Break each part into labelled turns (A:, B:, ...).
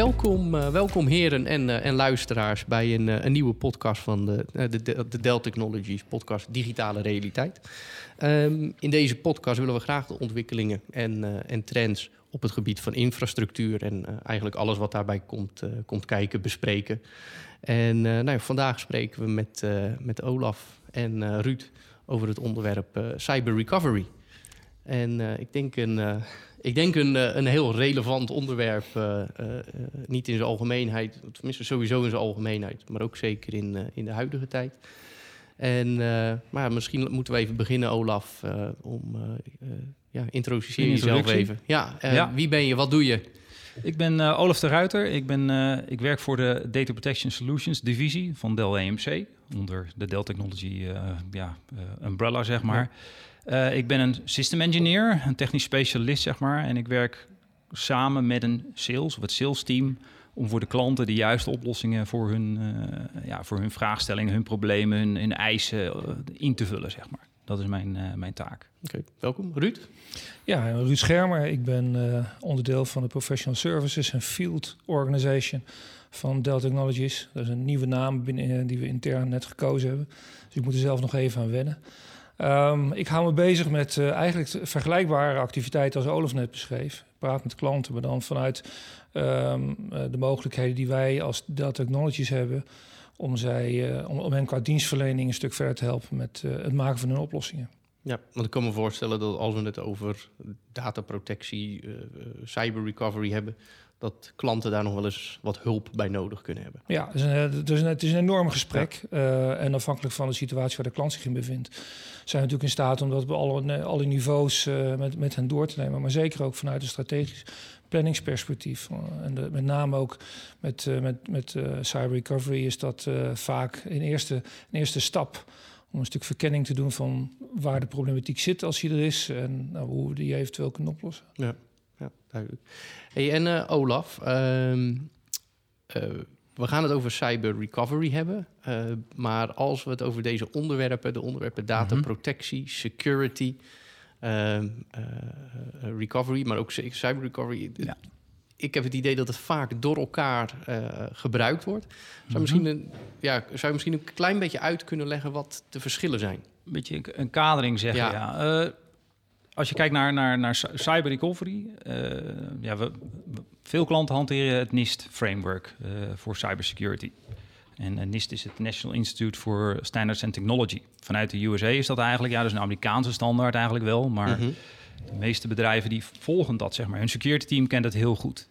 A: welkom, uh, welkom heren en, uh, en luisteraars bij een, uh, een, nieuwe podcast van de, de, de Dell Technologies podcast Digitale Realiteit. Um, in deze podcast willen we graag de ontwikkelingen en, en trends op het gebied van infrastructuur en eigenlijk alles wat daarbij komt, komt kijken, bespreken. En nou vandaag spreken we met, met Olaf en Ruud over het onderwerp cyber recovery. En ik denk een ik denk een, eh, een heel relevant onderwerp, uh, uh, niet in zijn algemeenheid, tenminste sowieso in zijn algemeenheid, maar ook zeker in, in de huidige tijd. En maar misschien moeten we even beginnen, Olaf, om ja, introduceer jezelf even. Ja, ja, wie ben je? Wat doe je?
B: Ik ben Olaf de Ruiter. Ik, ben, ik werk voor de Data Protection Solutions divisie van Dell EMC, onder de Dell Technology ja, umbrella, zeg maar. Uh, ik ben een system engineer, een technisch specialist, zeg maar. En ik werk samen met een sales of het sales team om voor de klanten de juiste oplossingen voor hun, uh, ja, voor hun vraagstellingen, hun problemen, hun, hun eisen uh, in te vullen, zeg maar. Dat is mijn, mijn taak.
A: Oké, welkom. Ruud?
C: Ja, Ruud Schermer. Ik ben onderdeel van de Professional Services en Field Organization van Dell Technologies. Dat is een nieuwe naam binnen, die we intern net gekozen hebben. Dus ik moet er zelf nog even aan wennen. Um, ik hou me bezig met uh, eigenlijk vergelijkbare activiteiten als Olaf net beschreef. Praat met klanten, maar dan vanuit um, uh, de mogelijkheden die wij als Dell Technologies hebben... om, zij, om, om hen qua dienstverlening een stuk verder te helpen met het maken van hun oplossingen.
A: Ja, want ik kan me voorstellen dat als we het over dataprotectie, cyber recovery hebben dat klanten daar nog wel eens wat hulp bij nodig kunnen hebben.
C: Ja, het is een, het is een, het is een enorm gesprek. Uh, en afhankelijk van de situatie waar de klant zich in bevindt, zijn we natuurlijk in staat om dat op alle, alle niveaus uh, met, met hen door te nemen. Maar zeker ook vanuit een strategisch planningsperspectief. Uh, en de, met name ook met, met, met cyber recovery is dat vaak een eerste, een eerste stap om een stuk verkenning te doen van waar de problematiek zit als die er is en nou, hoe we die eventueel kunnen oplossen.
A: Ja, duidelijk. Hey, en uh, Olaf, uh, we gaan het over cyber recovery hebben. Uh, maar als we het over deze onderwerpen, de onderwerpen dataprotectie, mhm. security, ehm, recovery, maar ook cyber recovery. Ja. Ik heb het idee dat het vaak door elkaar gebruikt wordt. Zou, mm misschien een, ja, zou je misschien een klein beetje uit kunnen leggen wat de verschillen zijn?
B: Een beetje een kadering zeggen, ja. ja als je kijkt naar, naar, naar cyber recovery, uh, ja, we, veel klanten hanteren het NIST framework uh, voor cybersecurity. En uh, NIST is het National Institute for Standards and Technology. Vanuit de USA is dat eigenlijk, ja, dus een Amerikaanse standaard eigenlijk wel, maar mhm. de meeste bedrijven die volgen dat, zeg maar. Hun security team kent het heel goed.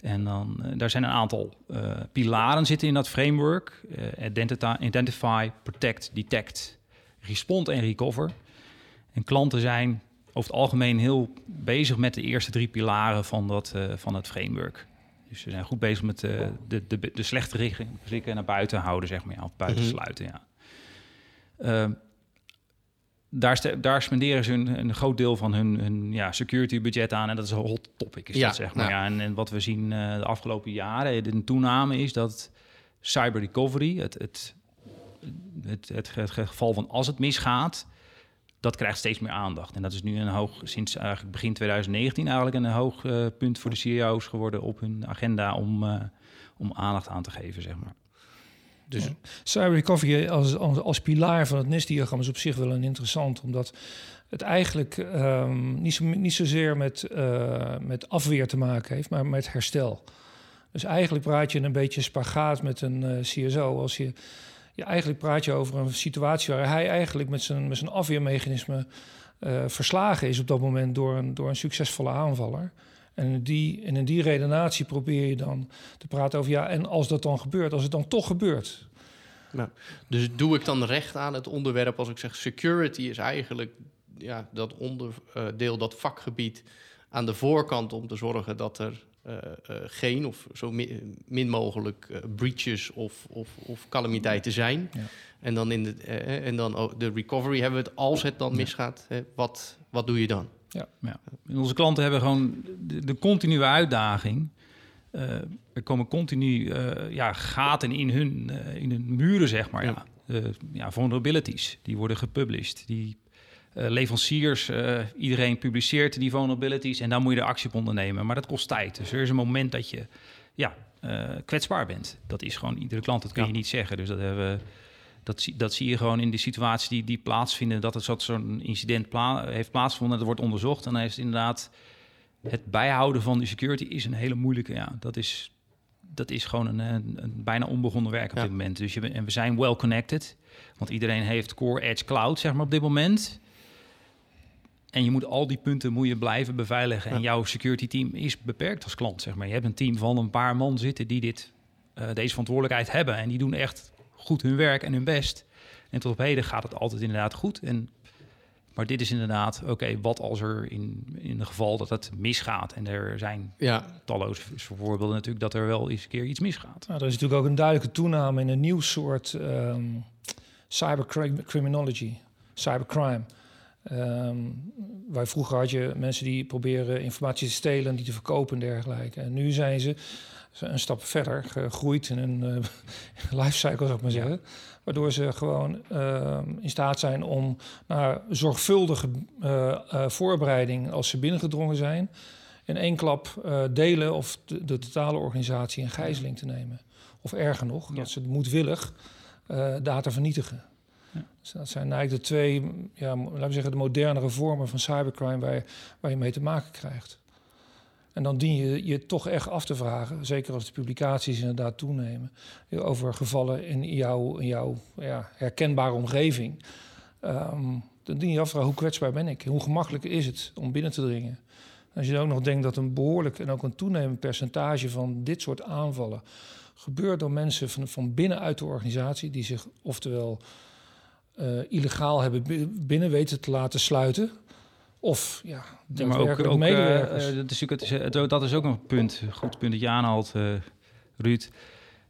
B: En dan, daar zijn een aantal pilaren zitten in dat framework. identify, identify, protect, detect, respond en recover. En klanten zijn over het algemeen heel bezig met de eerste drie pilaren van, dat, uh, van het framework. Dus ze zijn goed bezig met uh, de, de, de slechte richten naar buiten houden, zeg maar, ja, of buiten mhm. sluiten. Ja. Uh, daar, daar spenderen ze een, een, groot deel van hun, hun ja, security budget aan. En dat is een hot topic, is ja, dat, zeg maar. Ja. en, en, wat we zien de afgelopen jaren, de toename is dat cyber recovery, het, het, het, het, het geval van als het misgaat, dat krijgt steeds meer aandacht. En dat is nu een hoog, sinds eigenlijk begin 2019 eigenlijk een hoog uh, punt voor de CEO's geworden op hun agenda om, uh, om aandacht aan te geven, zeg maar.
C: Dus ja. cyber recovery als, als, als, pilaar van het NIST-diagram is op zich wel een interessant, omdat het eigenlijk um, niet, zo, niet zozeer met, uh, met afweer te maken heeft, maar met herstel. Dus eigenlijk praat je een beetje spagaat met een CSO als je ja, eigenlijk praat je over een situatie waar hij eigenlijk met zijn, met zijn afweermechanisme uh, verslagen is op dat moment door een, door een succesvolle aanvaller. En in die, en in die redenatie probeer je dan te praten over ja, en als dat dan gebeurt, als het dan toch gebeurt.
A: Nou, dus doe ik dan recht aan het onderwerp als ik zeg security is eigenlijk ja, dat onderdeel, dat vakgebied aan de voorkant om te zorgen dat er geen of zo min, min mogelijk uh, breaches of, of, of calamiteiten zijn. Ja. En dan, in de, en dan de recovery hebben we het als het dan misgaat. wat, wat doe je dan?
B: Ja. ja. onze klanten hebben gewoon de, de continue uitdaging. er komen continu ja, gaten in hun, in hun muren, zeg maar. Ja. ja, vulnerabilities, die worden gepublished. Die uh, leveranciers, uh, iedereen publiceert die vulnerabilities en dan moet je er actie op ondernemen. Maar dat kost tijd. Dus er is een moment dat je ja, kwetsbaar bent. Dat is gewoon iedere klant, dat kun je niet zeggen. Dus dat hebben dat, zie, dat zie je gewoon in de situatie die, die plaatsvinden, dat er zo'n incident heeft plaatsgevonden, dat wordt onderzocht. En dan is het inderdaad het bijhouden van die security is een hele moeilijke. Ja, dat is, dat is gewoon een, een, bijna onbegonnen werk op dit moment. Dus je, en we zijn well connected, want iedereen heeft Core Edge Cloud, zeg maar, op dit moment. En je moet al die punten moet je blijven beveiligen. En jouw security team is beperkt als klant, zeg maar. Je hebt een team van een paar man zitten die dit, uh, deze verantwoordelijkheid hebben. En die doen echt goed hun werk en hun best. En tot op heden gaat het altijd inderdaad goed. En, maar dit is inderdaad, oké, wat als er in, in het geval dat het misgaat? En er zijn ja. talloze voorbeelden natuurlijk dat er wel eens een keer iets misgaat.
C: Nou, er is natuurlijk ook een duidelijke toename in een nieuw soort um, cybercriminology, cybercrime. Um, waar vroeger had je mensen die proberen informatie te stelen en die te verkopen en dergelijke. En nu zijn ze een stap verder gegroeid in een uh, lifecycle, zou ik maar zeggen. Waardoor ze gewoon uh, in staat zijn om naar zorgvuldige uh, voorbereiding, als ze binnengedrongen zijn, in één klap delen of de, de, totale organisatie in gijzeling te nemen. Of erger nog, dat ze moedwillig data vernietigen. Dus dat zijn eigenlijk de twee, ja, laten we zeggen, de modernere vormen van cybercrime waar je, waar je mee te maken krijgt. En dan dien je je toch echt af te vragen, zeker als de publicaties inderdaad toenemen, over gevallen in jouw, in jouw ja, herkenbare omgeving. Um, dan dien je af te vragen, hoe kwetsbaar ben ik? Hoe gemakkelijk is het om binnen te dringen? Als je ook nog denkt dat een behoorlijk en ook een toenemend percentage van dit soort aanvallen gebeurt door mensen van, van binnenuit de organisatie, die zich oftewel uh, illegaal hebben binnen weten te laten sluiten. Of ja, ja maar ook, ook medewerkers.
B: Uh, dat, is, het, dat is ook een punt, een goed punt dat je aanhaalt, uh, Ruud.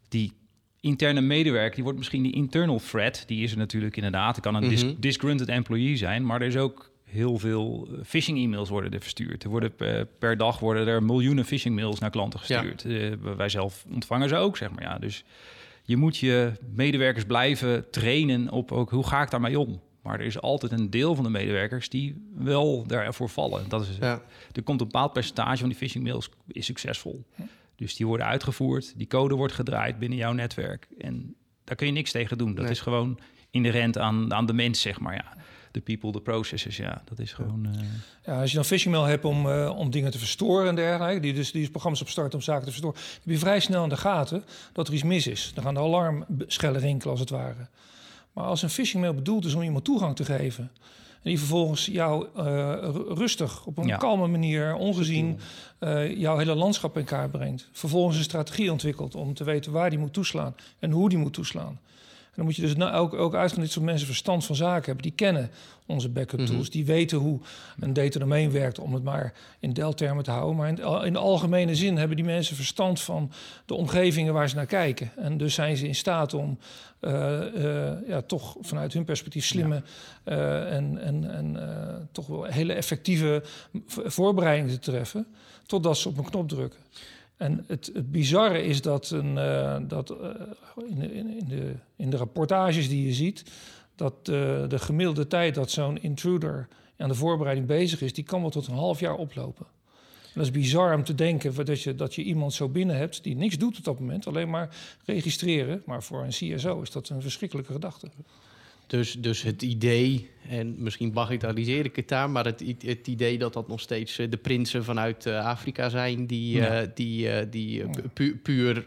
B: Die interne medewerker, die wordt misschien die internal threat. Die is er natuurlijk inderdaad. Het kan een mm disgruntled employee zijn, maar er is ook heel veel phishing e-mails worden er verstuurd. Er worden per, dag worden er miljoenen phishing mails naar klanten gestuurd. Ja. wij zelf ontvangen ze ook, zeg maar. Ja, dus je moet je medewerkers blijven trainen op ook hoe ga ik daarmee om. Maar er is altijd een deel van de medewerkers die wel daarvoor vallen. Dat is, ja. Er komt een bepaald percentage van die phishing mails is succesvol. Dus die worden uitgevoerd, die code wordt gedraaid binnen jouw netwerk. En daar kun je niks tegen doen. Dat is gewoon inherent aan, aan de mens, zeg maar. Ja. De people, de processes, ja, dat is gewoon... Uh...
C: Ja, als je dan phishing mail hebt om, uh, om dingen te verstoren en dergelijke... die dus die programma's op start om zaken te verstoren... heb je vrij snel in de gaten dat er iets mis is. Dan gaan de alarmschellen rinkelen, als het ware. Maar als een phishing mail bedoeld is om iemand toegang te geven... en die vervolgens jou uh, rustig, op een kalme manier, ongezien... Uh, jouw hele landschap in kaart brengt. Vervolgens een strategie ontwikkelt om te weten waar die moet toeslaan... en hoe die moet toeslaan. Dan moet je dus nou ook, ook uitgaan dit soort mensen verstand van zaken hebben. Die kennen onze backup tools. Mhm. Die weten hoe een data domain werkt, om het maar in Dell-termen te houden. Maar in, in, de algemene zin hebben die mensen verstand van de omgevingen waar ze naar kijken. En dus zijn ze in staat om uh, uh, ja, toch vanuit hun perspectief slimme uh, en, en, en toch wel hele effectieve voorbereidingen te treffen. Totdat ze op een knop drukken. En het, het bizarre is dat, een, uh, dat uh, in, in, de, in de rapportages die je ziet, dat uh, de gemiddelde tijd dat zo'n intruder aan de voorbereiding bezig is, die kan wel tot een half jaar oplopen. En dat is bizar om te denken dat je, dat je iemand zo binnen hebt die niks doet op dat moment, alleen maar registreren. Maar voor een CSO is dat een verschrikkelijke gedachte.
A: Dus, dus het idee, en misschien bagatelliseer ik het daar, maar het, het idee dat dat nog steeds eh, de prinsen vanuit uh, Afrika zijn die, ja. uh, die, uh, die pu puur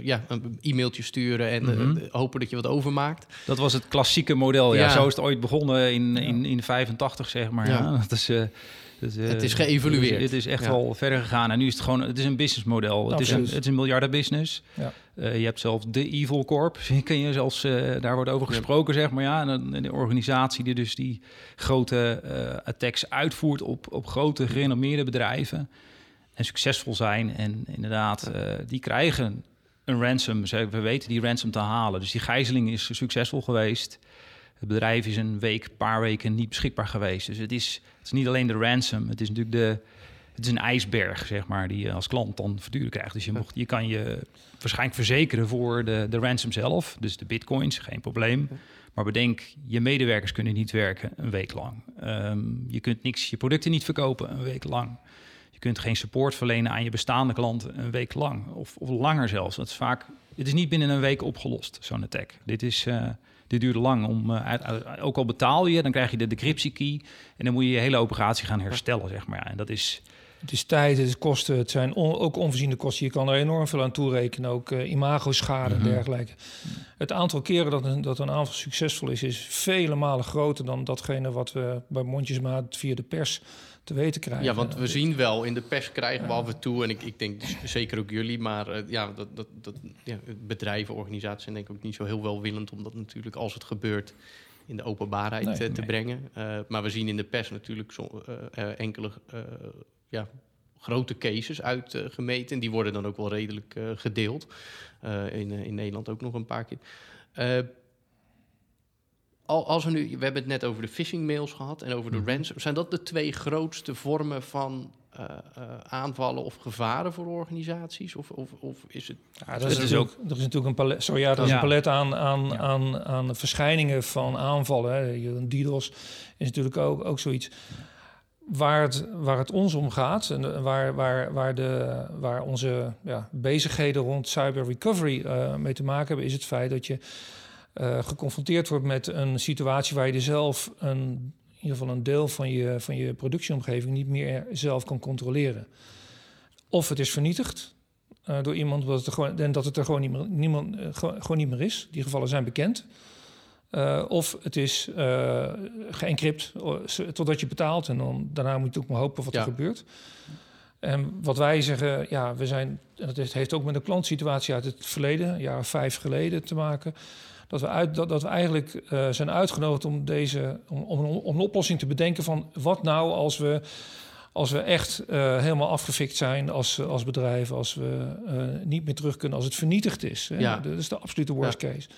A: ja, een e-mailtje sturen en mm -hmm. hopen dat je wat overmaakt.
B: Dat was het klassieke model. Ja, ja. zo is het ooit begonnen in, in, in 85, zeg maar. Ja. ja. Dat is,
A: het is geëvolueerd.
B: Het is echt wel verder gegaan. En nu is het gewoon, het is een businessmodel. Het, is een, het is een miljardenbusiness. Ja. Uh, je hebt zelf de Evil Corp, ken je zelfs, uh, daar wordt over gesproken, zeg maar. Ja, en een, organisatie die dus die grote attacks uitvoert op, op grote gerenommeerde bedrijven. En succesvol zijn. En inderdaad, die krijgen een ransom. We weten die ransom te halen. Dus die gijzeling is succesvol geweest. Het bedrijf is een week, paar weken niet beschikbaar geweest. Dus het is, het is niet alleen de ransom, het is natuurlijk de, het is een ijsberg, zeg maar, die je als klant dan voortdurend krijgt. Dus je, mocht, je kan je waarschijnlijk verzekeren voor de, de ransom zelf, dus de bitcoins, geen probleem. Maar bedenk, je medewerkers kunnen niet werken een week lang. Um, je kunt niks, je producten niet verkopen een week lang kunt geen support verlenen aan je bestaande klanten een week lang. Of, of langer zelfs. Dat is vaak, het is niet binnen een week opgelost, zo'n attack. Dit is... Uh, dit duurt lang om, uh, ook al betaal je, dan krijg je de decryptie key en dan moet je je hele operatie gaan herstellen, zeg maar. En dat is,
C: het is tijd, het is kosten, het zijn ook onvoorziene kosten. Je kan er enorm veel aan toerekenen, ook uh, imago-schade en mhm. dergelijke. Het aantal keren dat een, dat een aanval succesvol is, is vele malen groter dan datgene wat we bij mondjesmaat via de pers te weten krijgen.
A: Ja, want we zien wel, in de pers krijgen we af en toe, en ik, ik denk dus zeker ook jullie, maar uh, ja, dat, dat, dat, ja, bedrijven, organisaties zijn denk ik ook niet zo heel welwillend om dat natuurlijk als het gebeurt in de openbaarheid nee, te brengen. Uh, maar we zien in de pers natuurlijk zo, enkele ja, grote cases uitgemeten. en die worden dan ook wel redelijk uh, gedeeld. Uh, in, uh, in Nederland ook nog een paar keer. Al, als we nu, we hebben het net over de phishing mails gehad en over de mm. ransom. Zijn dat de twee grootste vormen van aanvallen of gevaren voor organisaties? Of, of, of is het.
C: Ja, dat is, is ook. Er is natuurlijk een palet, sorry, ja, er is ja. een palet aan, aan, ja. aan, aan verschijningen van aanvallen. Hè. DDoS is natuurlijk ook, ook zoiets waar het, waar het ons om gaat en waar, waar, waar, de, waar onze ja, bezigheden rond cyber recovery uh, mee te maken hebben, is het feit dat je uh, geconfronteerd wordt met een situatie waar je er zelf een, in ieder geval een deel van je, van je productieomgeving niet meer zelf kan controleren. Of het is vernietigd uh, door iemand dat het er gewoon, en dat het er gewoon, niet meer, niemand, gewoon niet meer is. Die gevallen zijn bekend. Of het is geëncrypt totdat je betaalt. En dan, daarna moet je ook maar hopen wat ja. er gebeurt. En wat wij zeggen, ja, we zijn, en dat heeft ook met de klantsituatie uit het verleden, jaren vijf geleden, te maken. Dat we, uit, dat, dat we eigenlijk uh, zijn uitgenodigd om, deze, om, om, om, een oplossing te bedenken van wat nou als we, als we echt helemaal afgefikt zijn als, als bedrijf, als we niet meer terug kunnen, als het vernietigd is. Ja. Dat is de absolute worst ja. case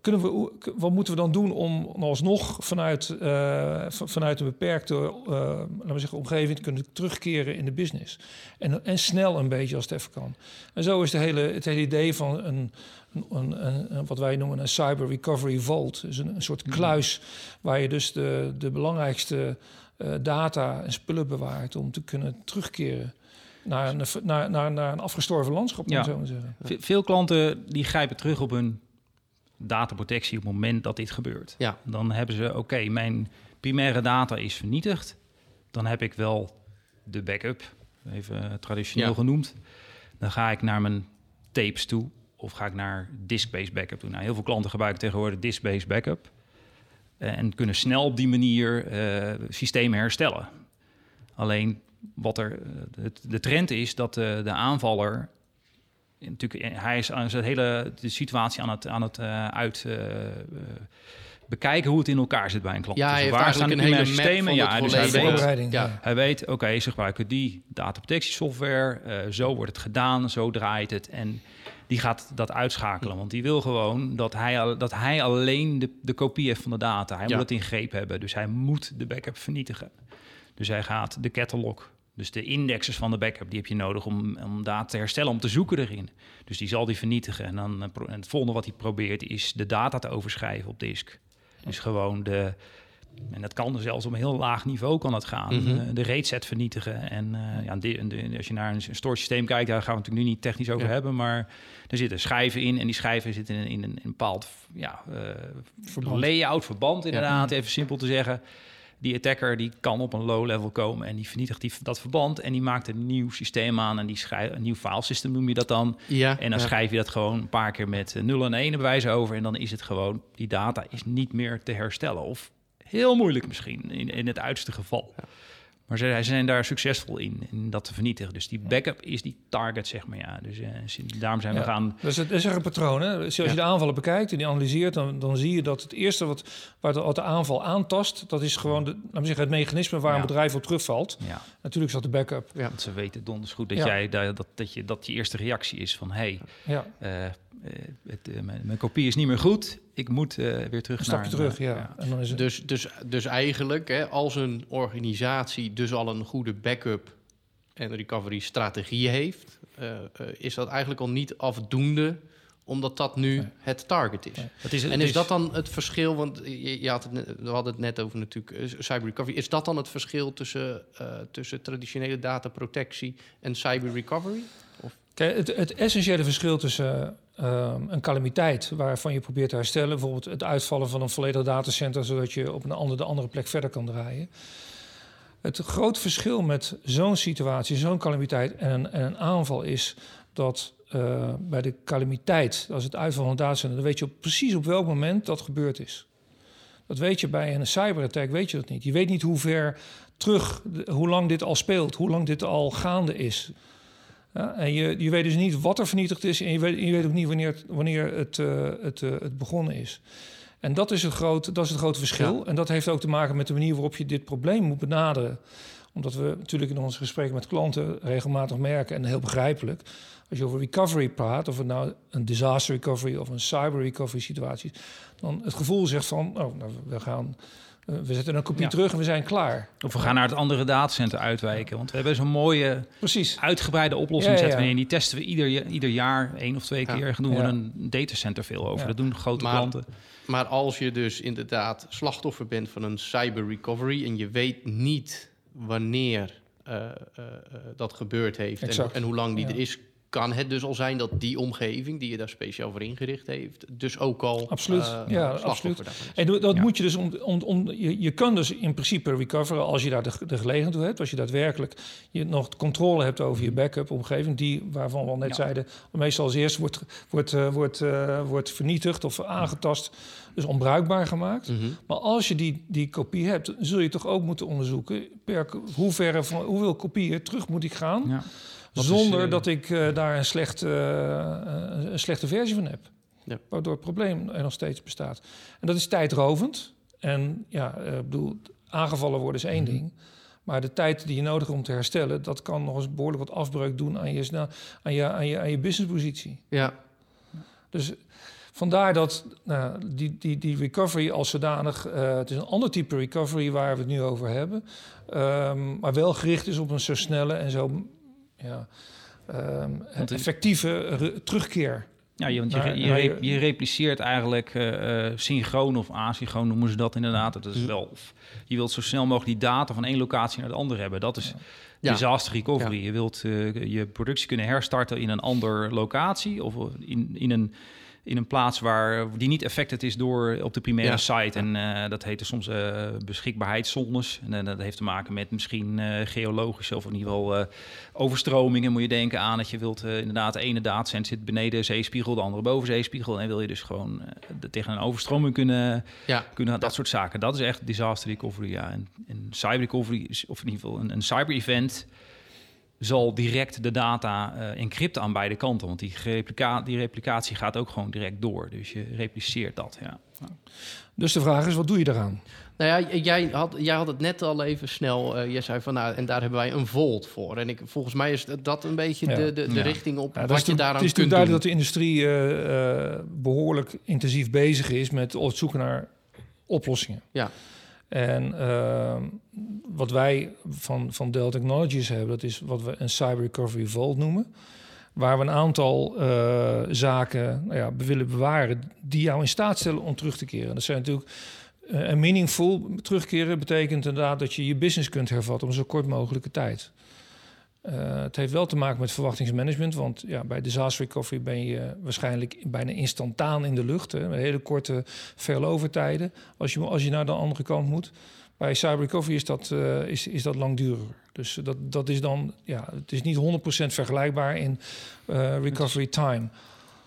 C: kunnen we, wat moeten we dan doen om alsnog vanuit, uh, vanuit een beperkte uh, laten we zeggen, omgeving te kunnen terugkeren in de business? En, en snel een beetje als het even kan. En zo is de hele, het hele idee van een, een, een, wat wij noemen een cyber recovery vault. Dus een, soort mhm. kluis waar je dus de, de belangrijkste uh, data en spullen bewaart om te kunnen terugkeren. Naar een, naar, naar, naar een afgestorven landschap, ja. zo zeggen.
B: Veel klanten die grijpen terug op hun dataprotectie op het moment dat dit gebeurt. Ja. Dan hebben ze, oké, mijn primaire data is vernietigd. Dan heb ik wel de backup, even traditioneel genoemd. Dan ga ik naar mijn tapes toe of ga ik naar disk-based backup toe. Nou, heel veel klanten gebruiken tegenwoordig disk-based backup. Uh, en kunnen snel op die manier uh, systemen herstellen. Alleen wat er, uh, de trend is dat de aanvaller natuurlijk, eh, hij is aan zijn hele de situatie aan het, aan het uh, uit uh, bekijken hoe het in elkaar zit bij een klant.
A: Ja, dus waar staan een hele systemen?
B: Ja, dus hij weet, ja. hij weet, oké, okay, ze gebruiken die dataprotectiesoftware, uh, zo wordt het gedaan, zo draait het en die gaat dat uitschakelen, want die wil gewoon dat hij, dat hij alleen de, de kopie heeft van de data. Hij moet het in greep hebben, dus hij moet de backup vernietigen. Dus hij gaat de catalog dus de indexes van de backup, die heb je nodig om, om data te herstellen, om te zoeken erin. Dus die zal die vernietigen. En dan en het volgende wat hij probeert is de data te overschrijven op disk. Dus gewoon de, en dat kan zelfs op een heel laag niveau kan dat gaan. Mm -hmm. de rate set vernietigen. En uh, ja, de, de, als je naar een store systeem kijkt, daar gaan we het natuurlijk nu niet technisch over hebben. Maar er zitten schijven in en die schijven zitten in, in, een, in een bepaald ja, uh, layout, verband inderdaad, even simpel te zeggen die attacker die kan op een low level komen en die vernietigt die, dat verband en die maakt een nieuw systeem aan en die schrijft een nieuw filesystem noem je dat dan. Ja, en dan schrijf je dat gewoon een paar keer met 0 en 1 bewijs over en dan is het gewoon, die data is niet meer te herstellen. Of heel moeilijk misschien in, in het uiterste geval. Ja. Maar ze, zijn daar succesvol in, in dat te vernietigen. Dus die backup is die target, zeg maar. Ja. Dus uh, daarom zijn we gaan...
C: Dus het is er een patroon, hè? Dus als je de aanvallen bekijkt en die analyseert... Dan, dan zie je dat het eerste wat, waar de, wat de aanval aantast... dat is gewoon de, zeggen, het mechanisme waar een bedrijf op terugvalt. Ja. Natuurlijk is dat de backup.
B: Ja. Want ze weten donders goed dat, jij, dat, dat, je, dat je eerste reactie is van... hey, ja. Uh, het, uh, mijn, mijn, kopie is niet meer goed. Ik moet uh, weer terug
C: een stapje naar, terug, ja. ja.
A: En dan is het... dus, dus, dus eigenlijk, hè, als een organisatie dus al een goede backup en recovery strategie heeft, uh, is dat eigenlijk al niet afdoende omdat dat nu het target is. is en is, dat dan het verschil? Want je, je had het, we hadden het net over natuurlijk cyber recovery. Is dat dan het verschil tussen, uh, tussen traditionele dataprotectie en cyber recovery?
C: Of? Kijk, het, het essentiële verschil tussen uh, een calamiteit waarvan je probeert te herstellen, bijvoorbeeld het uitvallen van een volledig datacenter, zodat je op een andere, andere plek verder kan draaien. Het grote verschil met zo'n situatie, zo'n calamiteit en een, en een aanval is dat uh, bij de calamiteit, als het uitval van een datacenter, dan weet je precies op welk moment dat gebeurd is. Dat weet je bij een cyberattack, weet je dat niet. Je weet niet hoe ver terug, hoe lang dit al speelt, hoe lang dit al gaande is. Ja, en je, je weet dus niet wat er vernietigd is en je weet, je weet ook niet wanneer, wanneer het, uh, het, uh, het begonnen is. En dat is, het grote, dat is het grote verschil. Ja. En dat heeft ook te maken met de manier waarop je dit probleem moet benaderen. Omdat we natuurlijk in onze gesprekken met klanten regelmatig merken, en heel begrijpelijk, als je over recovery praat, of het nou een disaster recovery of een cyber recovery situatie is, dan het gevoel zegt van, oh, nou, we gaan. Uh, we zetten een kopie ja. terug en we zijn klaar.
B: Of we gaan naar het andere datacenter uitwijken. Want we hebben zo'n mooie, Precies. uitgebreide oplossing. Ja, ja, zetten we in. Die testen we ieder, ieder jaar, één of twee keer. Doen we een datacenter veel over. Dat doen grote
A: maar,
B: klanten.
A: Maar als je dus inderdaad slachtoffer bent van een cyber recovery... en je weet niet wanneer uh, uh, dat gebeurd heeft en, en, hoe lang die er is kan het dus al zijn dat die omgeving die je daar speciaal voor ingericht heeft, dus ook al
C: absoluut, uh, ja, absoluut. En dat moet je dus om, om, om je, je kan dus in principe recoveren als je daar de, de gelegenheid toe hebt, als je daadwerkelijk je nog controle hebt over je backup omgeving, die waarvan we al net ja. zeiden, meestal als eerst wordt, wordt, uh, wordt, uh, wordt vernietigd of aangetast, dus onbruikbaar gemaakt. Mm -hmm. Maar als je die, die kopie hebt, zul je toch ook moeten onderzoeken per hoe ver van hoeveel kopieën terug moet ik gaan. Ja zonder is, uh, dat ik uh, daar een, slecht, uh, een slechte versie van heb. Ja. Waardoor het probleem er nog steeds bestaat. En dat is tijdrovend. En ja, ik bedoel, aangevallen worden is één mm -hmm. ding. Maar de tijd die je nodig hebt om te herstellen, dat kan nog eens behoorlijk wat afbreuk doen aan je, aan je, aan je, aan je businesspositie.
A: Ja.
C: Dus vandaar dat nou, die, die, die recovery als zodanig, uh, het is een ander type recovery waar we het nu over hebben, um, maar wel gericht is op een zo snelle en zo ja, um, effectieve terugkeer.
B: Ja, je, want je, naar, je, je, je, repliceert eigenlijk uh, synchroon of asynchroon noemen ze dat inderdaad. Dat is wel, je wilt zo snel mogelijk die data van één locatie naar de andere hebben. Dat is ja. disaster recovery. Ja. Je wilt uh, je productie kunnen herstarten in een andere locatie of in, in een in een plaats waar die niet affected is door op de primaire ja. site. En uh, dat heet soms uh, beschikbaarheidszones. En uh, dat heeft te maken met misschien geologische of in ieder geval overstromingen. Moet je denken aan dat je wilt inderdaad de ene zit beneden zeespiegel, de andere boven zeespiegel. En wil je dus gewoon tegen een overstroming kunnen, ja. kunnen dat soort zaken. Dat is echt disaster recovery. Ja. En, en cyber recovery is, of in ieder geval een, een cyber event zal direct de data uh, encrypten aan beide kanten. Want die, replica die replicatie gaat ook gewoon direct door. Dus je repliceert dat, ja.
C: Dus de vraag is, wat doe je eraan?
A: Nou ja, jij had, jij had het net al even snel. Uh, je zei van nou, en daar hebben wij een volt voor. En ik, volgens mij is dat een beetje ja. de, de, de ja. richting op ja, wat je daaraan
C: Het is
A: kunt
C: duidelijk dat de industrie uh, uh, behoorlijk intensief bezig is met het zoeken naar oplossingen.
A: Ja.
C: En uh, wat wij van, van Dell Technologies hebben, dat is wat we een Cyber Recovery Vault noemen. Waar we een aantal uh, zaken nou ja, willen bewaren die jou in staat stellen om terug te keren. Dat zijn natuurlijk uh, een meaningful terugkeren betekent inderdaad dat je je business kunt hervatten om zo kort mogelijke tijd. Uh, het heeft wel te maken met verwachtingsmanagement, want ja, bij disaster recovery ben je waarschijnlijk bijna instantaan in de lucht. Hè, hele korte failover-tijden als je, als je naar de andere kant moet. Bij cyber recovery is dat, uh, is, is dat langduriger. Dus dat, dat is dan, ja, het is niet 100% vergelijkbaar in uh, recovery time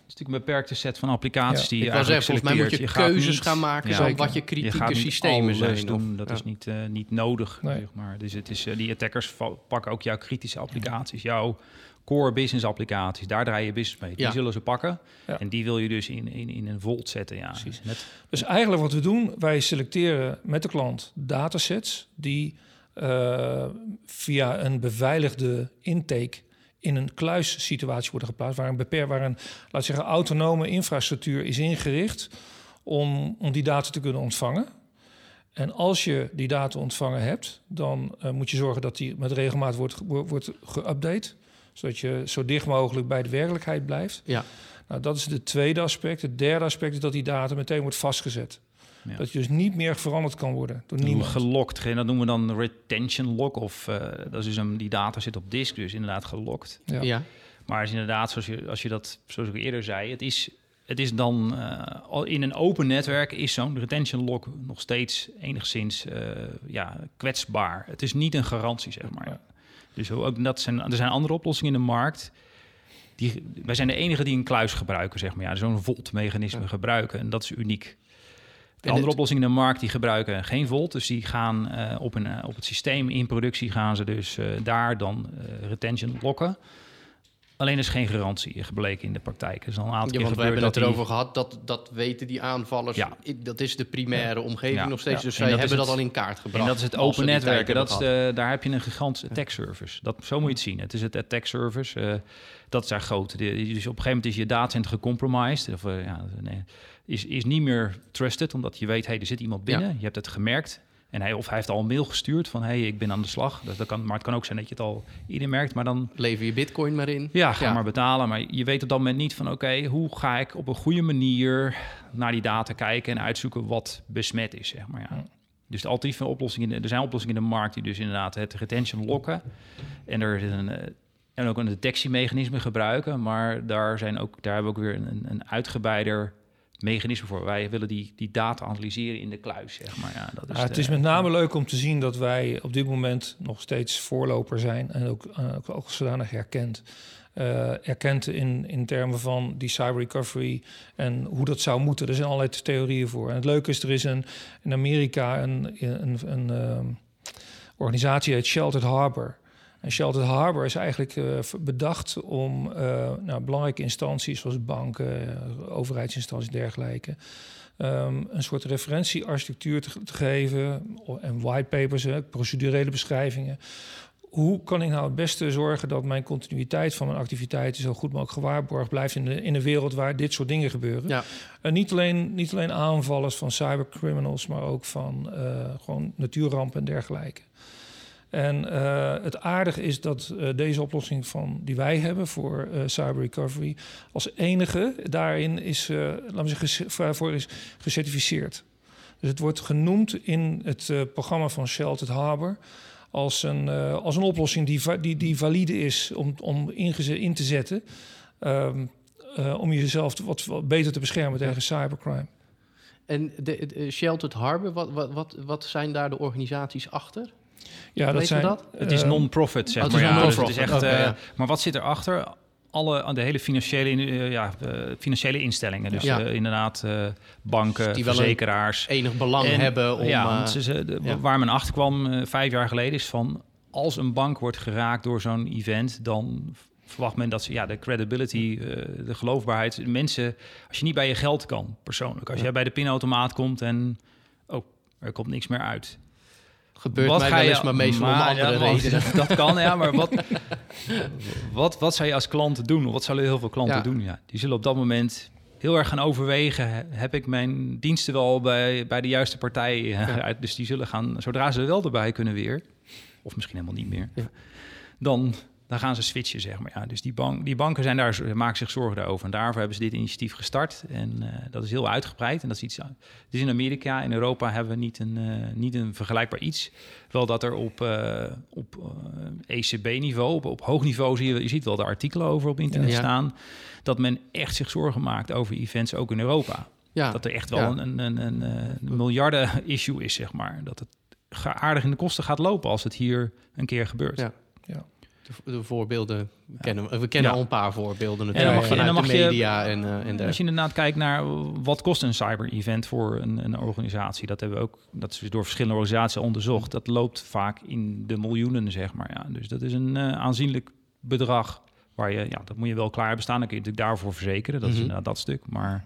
B: is natuurlijk een beperkte set van applicaties ja. die je
A: Ik was zeggen, volgens mij moet je, je keuzes niet, gaan maken ja, zo wat je kritieke systemen zijn.
B: Doen. Dat ja. is niet, uh, niet nodig, nee. zeg maar. Dus het is, uh, die attackers pakken ook jouw kritische applicaties, jouw core business applicaties. Daar draai je business mee. Die zullen ze pakken. En die wil je dus in, in, in een volt zetten. Ja. Precies.
C: Net, dus eigenlijk wat we doen, wij selecteren met de klant datasets die uh, via een beveiligde intake in een kluissituatie worden geplaatst, waar een beperkt, waar een, laat zeggen, autonome infrastructuur is ingericht om, om die data te kunnen ontvangen. En als je die data ontvangen hebt, dan uh, moet je zorgen dat die met regelmaat wordt, wordt geüpdate. Zodat je zo dicht mogelijk bij de werkelijkheid blijft.
A: Ja.
C: Nou, dat is het tweede aspect. Het derde aspect is dat die data meteen wordt vastgezet.
B: Ja.
C: Dat je dus niet meer veranderd kan worden door niemand.
B: Gelokt, dat noemen we dan retention lock. Of uh, dat is dus een, die data zit op disk, dus inderdaad gelokt.
A: Ja. ja.
B: Maar is inderdaad, zoals je, als je dat, zoals ik eerder zei, het is, het is dan uh, in een open netwerk is zo'n retention lock nog steeds enigszins uh, ja, kwetsbaar. Het is niet een garantie, zeg maar. Ja. Dus ook dat zijn, er zijn andere oplossingen in de markt. Die, wij zijn de enige die een kluis gebruiken, zeg maar. Ja, zo'n volt-mechanisme ja. gebruiken. En dat is uniek. De andere oplossingen in de markt die gebruiken geen volt. Dus die gaan uh, op, een, uh, op het systeem in productie gaan ze dus uh, daar dan retention lokken. Alleen is geen garantie gebleken in de praktijk. Dus al een aantal
A: ja,
B: keer
A: want we hebben het erover gehad, dat, dat weten die aanvallers.
B: Ja.
A: Dat is de primaire omgeving
B: Ja.
A: nog steeds. Dus zij hebben dat al in kaart gebracht.
B: En dat is het open netwerken. Dat is de, daar heb je een gigantische attack service. Dat, zo moet je het zien. Het is het attack service. eh, dat is daar groot. De- dus op een gegeven moment is je datacenter gecompromised. Of, eh, ja, nee, is, is niet meer trusted, omdat je weet, hey, er zit iemand binnen.
A: Ja.
B: Je hebt het gemerkt. En hij, of hij heeft al een mail gestuurd van, hey, ik ben aan de slag. Dat, dat kan, maar het kan ook zijn dat je het al ieder merkt. Maar dan
A: Lever je bitcoin maar in.
B: ja, ga
A: Ja.
B: maar betalen. Maar je weet op dat moment niet van... oké, hoe ga ik op een goede manier naar die data kijken... en uitzoeken wat besmet is, zeg maar. Ja. Dus de alternatieve oplossingen... Er zijn oplossingen in de markt die dus inderdaad het retention lokken... en er is een... eh, en ook een detectiemechanisme gebruiken, maar daar, zijn ook, daar hebben we ook weer een, een uitgebreider mechanisme voor. Wij willen die, die data analyseren in de kluis, zeg maar. Ja, dat is
C: Ja, het
B: de-
C: is met name leuk om te zien dat wij op dit moment nog steeds voorloper zijn en ook, eh, ook, ook zodanig herkend. Eh, erkend in, in termen van die cyber recovery en hoe dat zou moeten. Er zijn allerlei theorieën voor. En het leuke is, er is een, in Amerika een, een, een, ehm, organisatie heet Sheltered Harbor. En Sheltered Harbor is eigenlijk eh, bedacht om eh, nou, belangrijke instanties zoals banken, eh, overheidsinstanties en dergelijke, ehm, een soort referentiearchitectuur te, te geven en whitepapers, procedurele beschrijvingen. Hoe kan ik nou het beste zorgen dat mijn continuïteit van mijn activiteiten zo goed mogelijk gewaarborgd blijft in, de, in wereld waar dit soort dingen gebeuren?
A: Ja.
C: En niet alleen, niet alleen aanvallers van cybercriminals, maar ook van gewoon natuurrampen en dergelijke. En eh, het aardige is dat eh, deze oplossing van, die wij hebben voor eh, cyber recovery als enige daarin is, laten we zeggen, voor is gecertificeerd. Dus het wordt genoemd in het programma van Sheltered Harbor als een, als een oplossing die, die, die valide is om, om in te zetten. eh, om jezelf wat, wat beter te beschermen tegen cybercrime.
A: En de, de Sheltered Harbor, wat, wat, wat, wat zijn daar de organisaties achter?
C: Ja, dat zijn.
A: dat?
B: Het is
C: eh,
B: non-profit, zeg
A: oh,
B: maar. Ja, dus het is echt, eh,
A: ja.
B: Maar wat zit erachter? Alle, de hele financiële, eh, ja, financiële instellingen. Dus
A: Ja.
B: inderdaad banken,
A: Die wel een
B: verzekeraars.
A: Enig belang
B: En-
A: hebben om...
B: ja, want ze, ze- de-
A: ja.
B: waar men achter kwam vijf jaar geleden is van... als een bank wordt geraakt door zo'n event... dan verwacht men dat ze ja, de credibility, de geloofbaarheid... mensen, als je niet bij je geld kan, persoonlijk. Als jij bij de pinautomaat komt en... oh, er komt niks meer uit.
A: Gebeurt
B: Wat
A: mij
B: ga
A: wel
B: je-
A: eens, maar meestal om
B: maar,
A: andere
B: ja, maar-
A: redenen.
B: Dat kan, ja, maar wat, wat, wat zou je als klant doen? Wat zullen heel veel klanten
A: Ja.
B: doen? Ja, die zullen op dat moment heel erg gaan overwegen. he- Heb ik mijn diensten wel bij, bij de juiste partij?
A: Ja.
B: Dus die zullen gaan, zodra ze er wel erbij kunnen weer, of misschien helemaal niet meer, dan, dan gaan ze switchen, zeg maar. Ja, dus die, bank, die banken zijn daar, maken zich zorgen daarover. En daarvoor hebben ze dit initiatief gestart. En eh, dat is heel uitgebreid. En dat is iets. Is in Amerika. In Europa hebben we niet een, eh, niet een vergelijkbaar iets. Wel dat er op, eh, op ECB-niveau, op, op hoog niveau zie je, je ziet wel de artikelen over op internet
A: Ja.
B: staan. Dat men echt zich zorgen maakt over events ook in Europa.
A: Ja,
B: Dat er echt wel een, een, een, een, een miljarden-issue is, zeg maar. Dat het aardig in de kosten gaat lopen als het hier een keer gebeurt.
A: Ja. De, de voorbeelden kennen we. We kennen
B: Ja.
A: al een paar voorbeelden
B: dan
A: natuurlijk
B: mag je-
A: vanuit
B: en dan
A: de
B: mag je-
A: media en, eh en de,
B: Als je inderdaad kijkt naar wat kost een cyber-event voor een, een organisatie, dat hebben we ook, dat is dus door verschillende organisaties onderzocht. Dat loopt vaak in de miljoenen, zeg maar. Ja. Dus dat is een eh, aanzienlijk bedrag waar je, ja, dat moet je wel klaar hebben staan. Dan kun je natuurlijk daarvoor verzekeren. Dat
A: Mhm.
B: is inderdaad dat stuk. Maar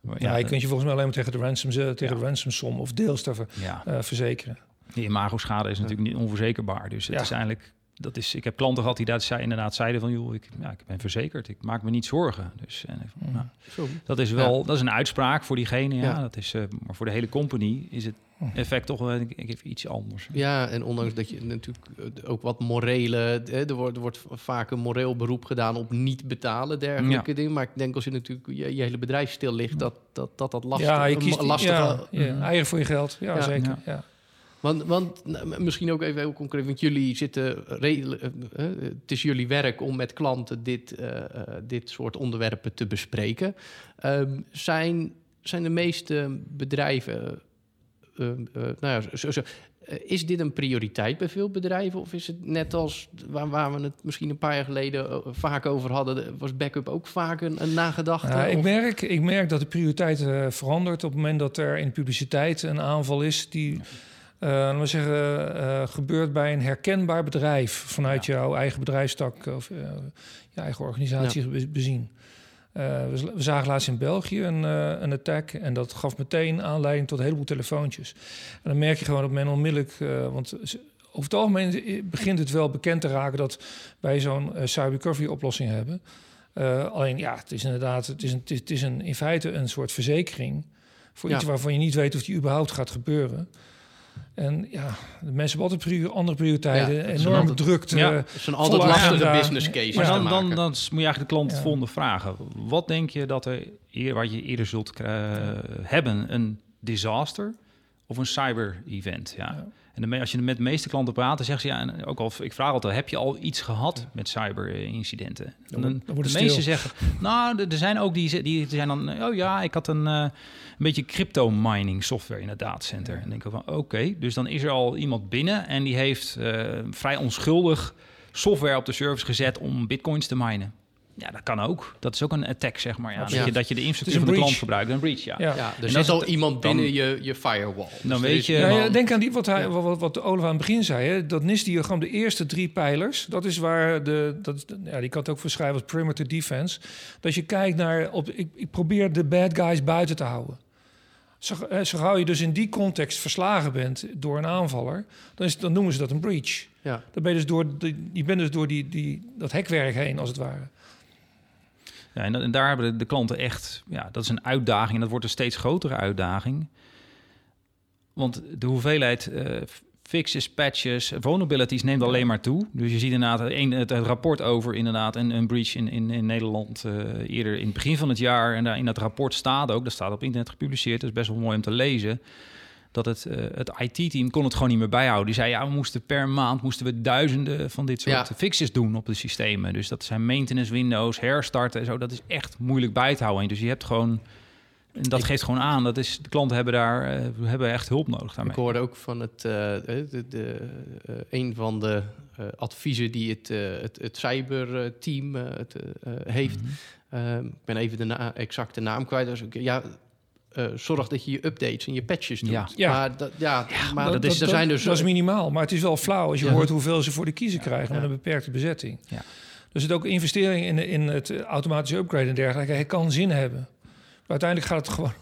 B: maar
C: Ja, je
B: dat-
C: kunt je volgens mij alleen maar tegen de ransom, tegen
B: Ja.
C: de ransomsom of deels daarvoor
B: ja,
C: eh, verzekeren.
B: die imago-schade is natuurlijk niet onverzekerbaar. Dus het
C: Ja.
B: is eigenlijk, dat is, ik heb klanten gehad die dat zei, inderdaad zeiden van, joh, ik, ja, ik ben verzekerd, ik maak me niet zorgen. Dus en, ik-
C: Mhm.
B: nou. Dat is wel, dat is een uitspraak voor diegene. Ja,
A: Ja.
B: Dat is, eh, maar voor de hele company is het effect toch wel even iets anders.
A: Ja, en ondanks dat je natuurlijk eh, ook wat morele... Er wordt, er wordt vaak een moreel beroep gedaan op niet betalen, dergelijke dingen. Maar ik denk als je natuurlijk je, je hele bedrijf stil ligt, dat dat, dat, dat lastig,
C: ja, je kiest,
A: lastig...
C: Ja, ja, eigen voor je geld, ja,
A: Ja.
C: zeker.
B: Ja.
A: Want, want nou, misschien ook even heel concreet, want jullie zitten redelijk. eh, eh, het is jullie werk om met klanten dit, eh, dit soort onderwerpen te bespreken. Ehm, zijn, zijn de meeste bedrijven. nou ja, zo, zo, is dit een prioriteit bij veel bedrijven? Of is het net als waar, waar we het misschien een paar jaar geleden vaak over hadden, was backup ook vaak een, een nagedachte?
C: Ja, ik, merk, ik merk dat de prioriteit verandert op het moment dat er in publiciteit een aanval is die laten we zeggen, eh, gebeurt bij een herkenbaar bedrijf vanuit jouw eigen bedrijfstak of eh, je eigen organisatie be- bezien. Eh, we, zagen laatst in België een, eh, een attack en dat gaf meteen aanleiding tot een heleboel telefoontjes. En dan merk je gewoon dat men onmiddellijk, eh, want over het algemeen begint het wel bekend te raken dat wij zo'n eh, cyber recovery oplossing hebben. Eh, alleen ja, het is inderdaad, het is, een, het is, het is een, in feite een soort verzekering voor
A: Ja.
C: iets waarvan je niet weet of die überhaupt gaat gebeuren. En ja, de mensen hebben altijd prior- andere prioriteiten,
A: Ja, het is
C: enorm
A: altijd-
C: drukte.
B: Ja.
A: Het is een altijd lastige
C: agenda.
A: business case.
C: Maar
B: dan, dan, moet je eigenlijk de klant het
C: Ja.
B: volgende vragen. Wat denk je dat er eer, wat je eerder zult kri- hebben? Een disaster of een cyber-event? Ja. En als je met de meeste klanten praat, dan zeggen ze ja, en ook al, ik vraag altijd, heb je al iets gehad met cyber-incidenten?
C: Dan
B: Dan, de meeste zeggen, nou, er zijn ook die, die zijn dan, oh ja, ik had een, eh, een beetje crypto-mining software in het datacenter. En dan denk ik van, oké, dus dan is er al iemand binnen en die heeft eh, vrij onschuldig software op de service gezet om bitcoins te minen. Ja, dat kan ook. Dat is ook een attack, zeg maar. Ja,
A: Ja.
B: Dat, je, dat je de infrastructuur van de klant
C: breach.
B: gebruikt. Een breach, ja.
C: Ja.
A: Ja, er zit
B: als
A: al iemand
B: dan-
A: binnen je, je firewall. Dus
B: Dan
A: er
B: weet je-
C: Ja, denk aan die, wat, hij,
A: Ja.
C: wat, wat Olaf aan het begin zei. Hè? Dat NIST-diagram, de eerste drie pijlers, dat is waar de. Dat, ja, die kan het ook beschrijven als perimeter defense. Dat je kijkt naar. Op, ik, ik probeer de bad guys buiten te houden. Zo, zo gauw je dus in die context verslagen bent door een aanvaller, dan, is, dan noemen ze dat een breach.
A: Ja.
C: Dan ben je dus door, de, je bent dus door die, die, dat hekwerk heen, als het ware.
B: Ja, en, en daar hebben de, de klanten echt, ja, dat is een uitdaging en dat wordt een steeds grotere uitdaging. Want de hoeveelheid eh, fixes, patches, vulnerabilities neemt alleen maar toe. Dus je ziet inderdaad een, het, het rapport over inderdaad een, een breach in, in, in Nederland eh, eerder in het begin van het jaar. En daar in dat rapport staat ook, dat staat op internet gepubliceerd, dat is best wel mooi om te lezen. Dat het, eh, het IT-team kon het gewoon niet meer bijhouden. Die zei, ja, we moesten per maand moesten we duizenden van dit soort
A: Ja.
B: fixes doen op de systemen. Dus dat zijn maintenance windows, herstarten en zo. Dat is echt moeilijk bij te houden. Dus je hebt gewoon, en dat geeft gewoon aan, dat is, de klanten hebben daar eh, hebben echt hulp nodig daarmee.
A: Ik hoorde ook van het, eh, de, de, een van de adviezen die het, het, het cyberteam heeft.
B: Mhm.
A: Ehm, ik ben even de na exacte naam kwijt. Dus ik- ja, eh, zorg dat je je updates en je patches doet.
B: Ja.
C: Ja.
A: Maar, dat, ja, maar
B: dat
A: dat,
B: is-
A: er zijn dus...
C: dat is minimaal, maar het is wel flauw als je
A: Ja.
C: hoort hoeveel ze voor de kiezer krijgen
A: Ja.
C: met een beperkte bezetting.
B: Ja.
C: Dus het ook investering in, in het automatische upgrade en dergelijke, het kan zin hebben. Maar uiteindelijk gaat het gewoon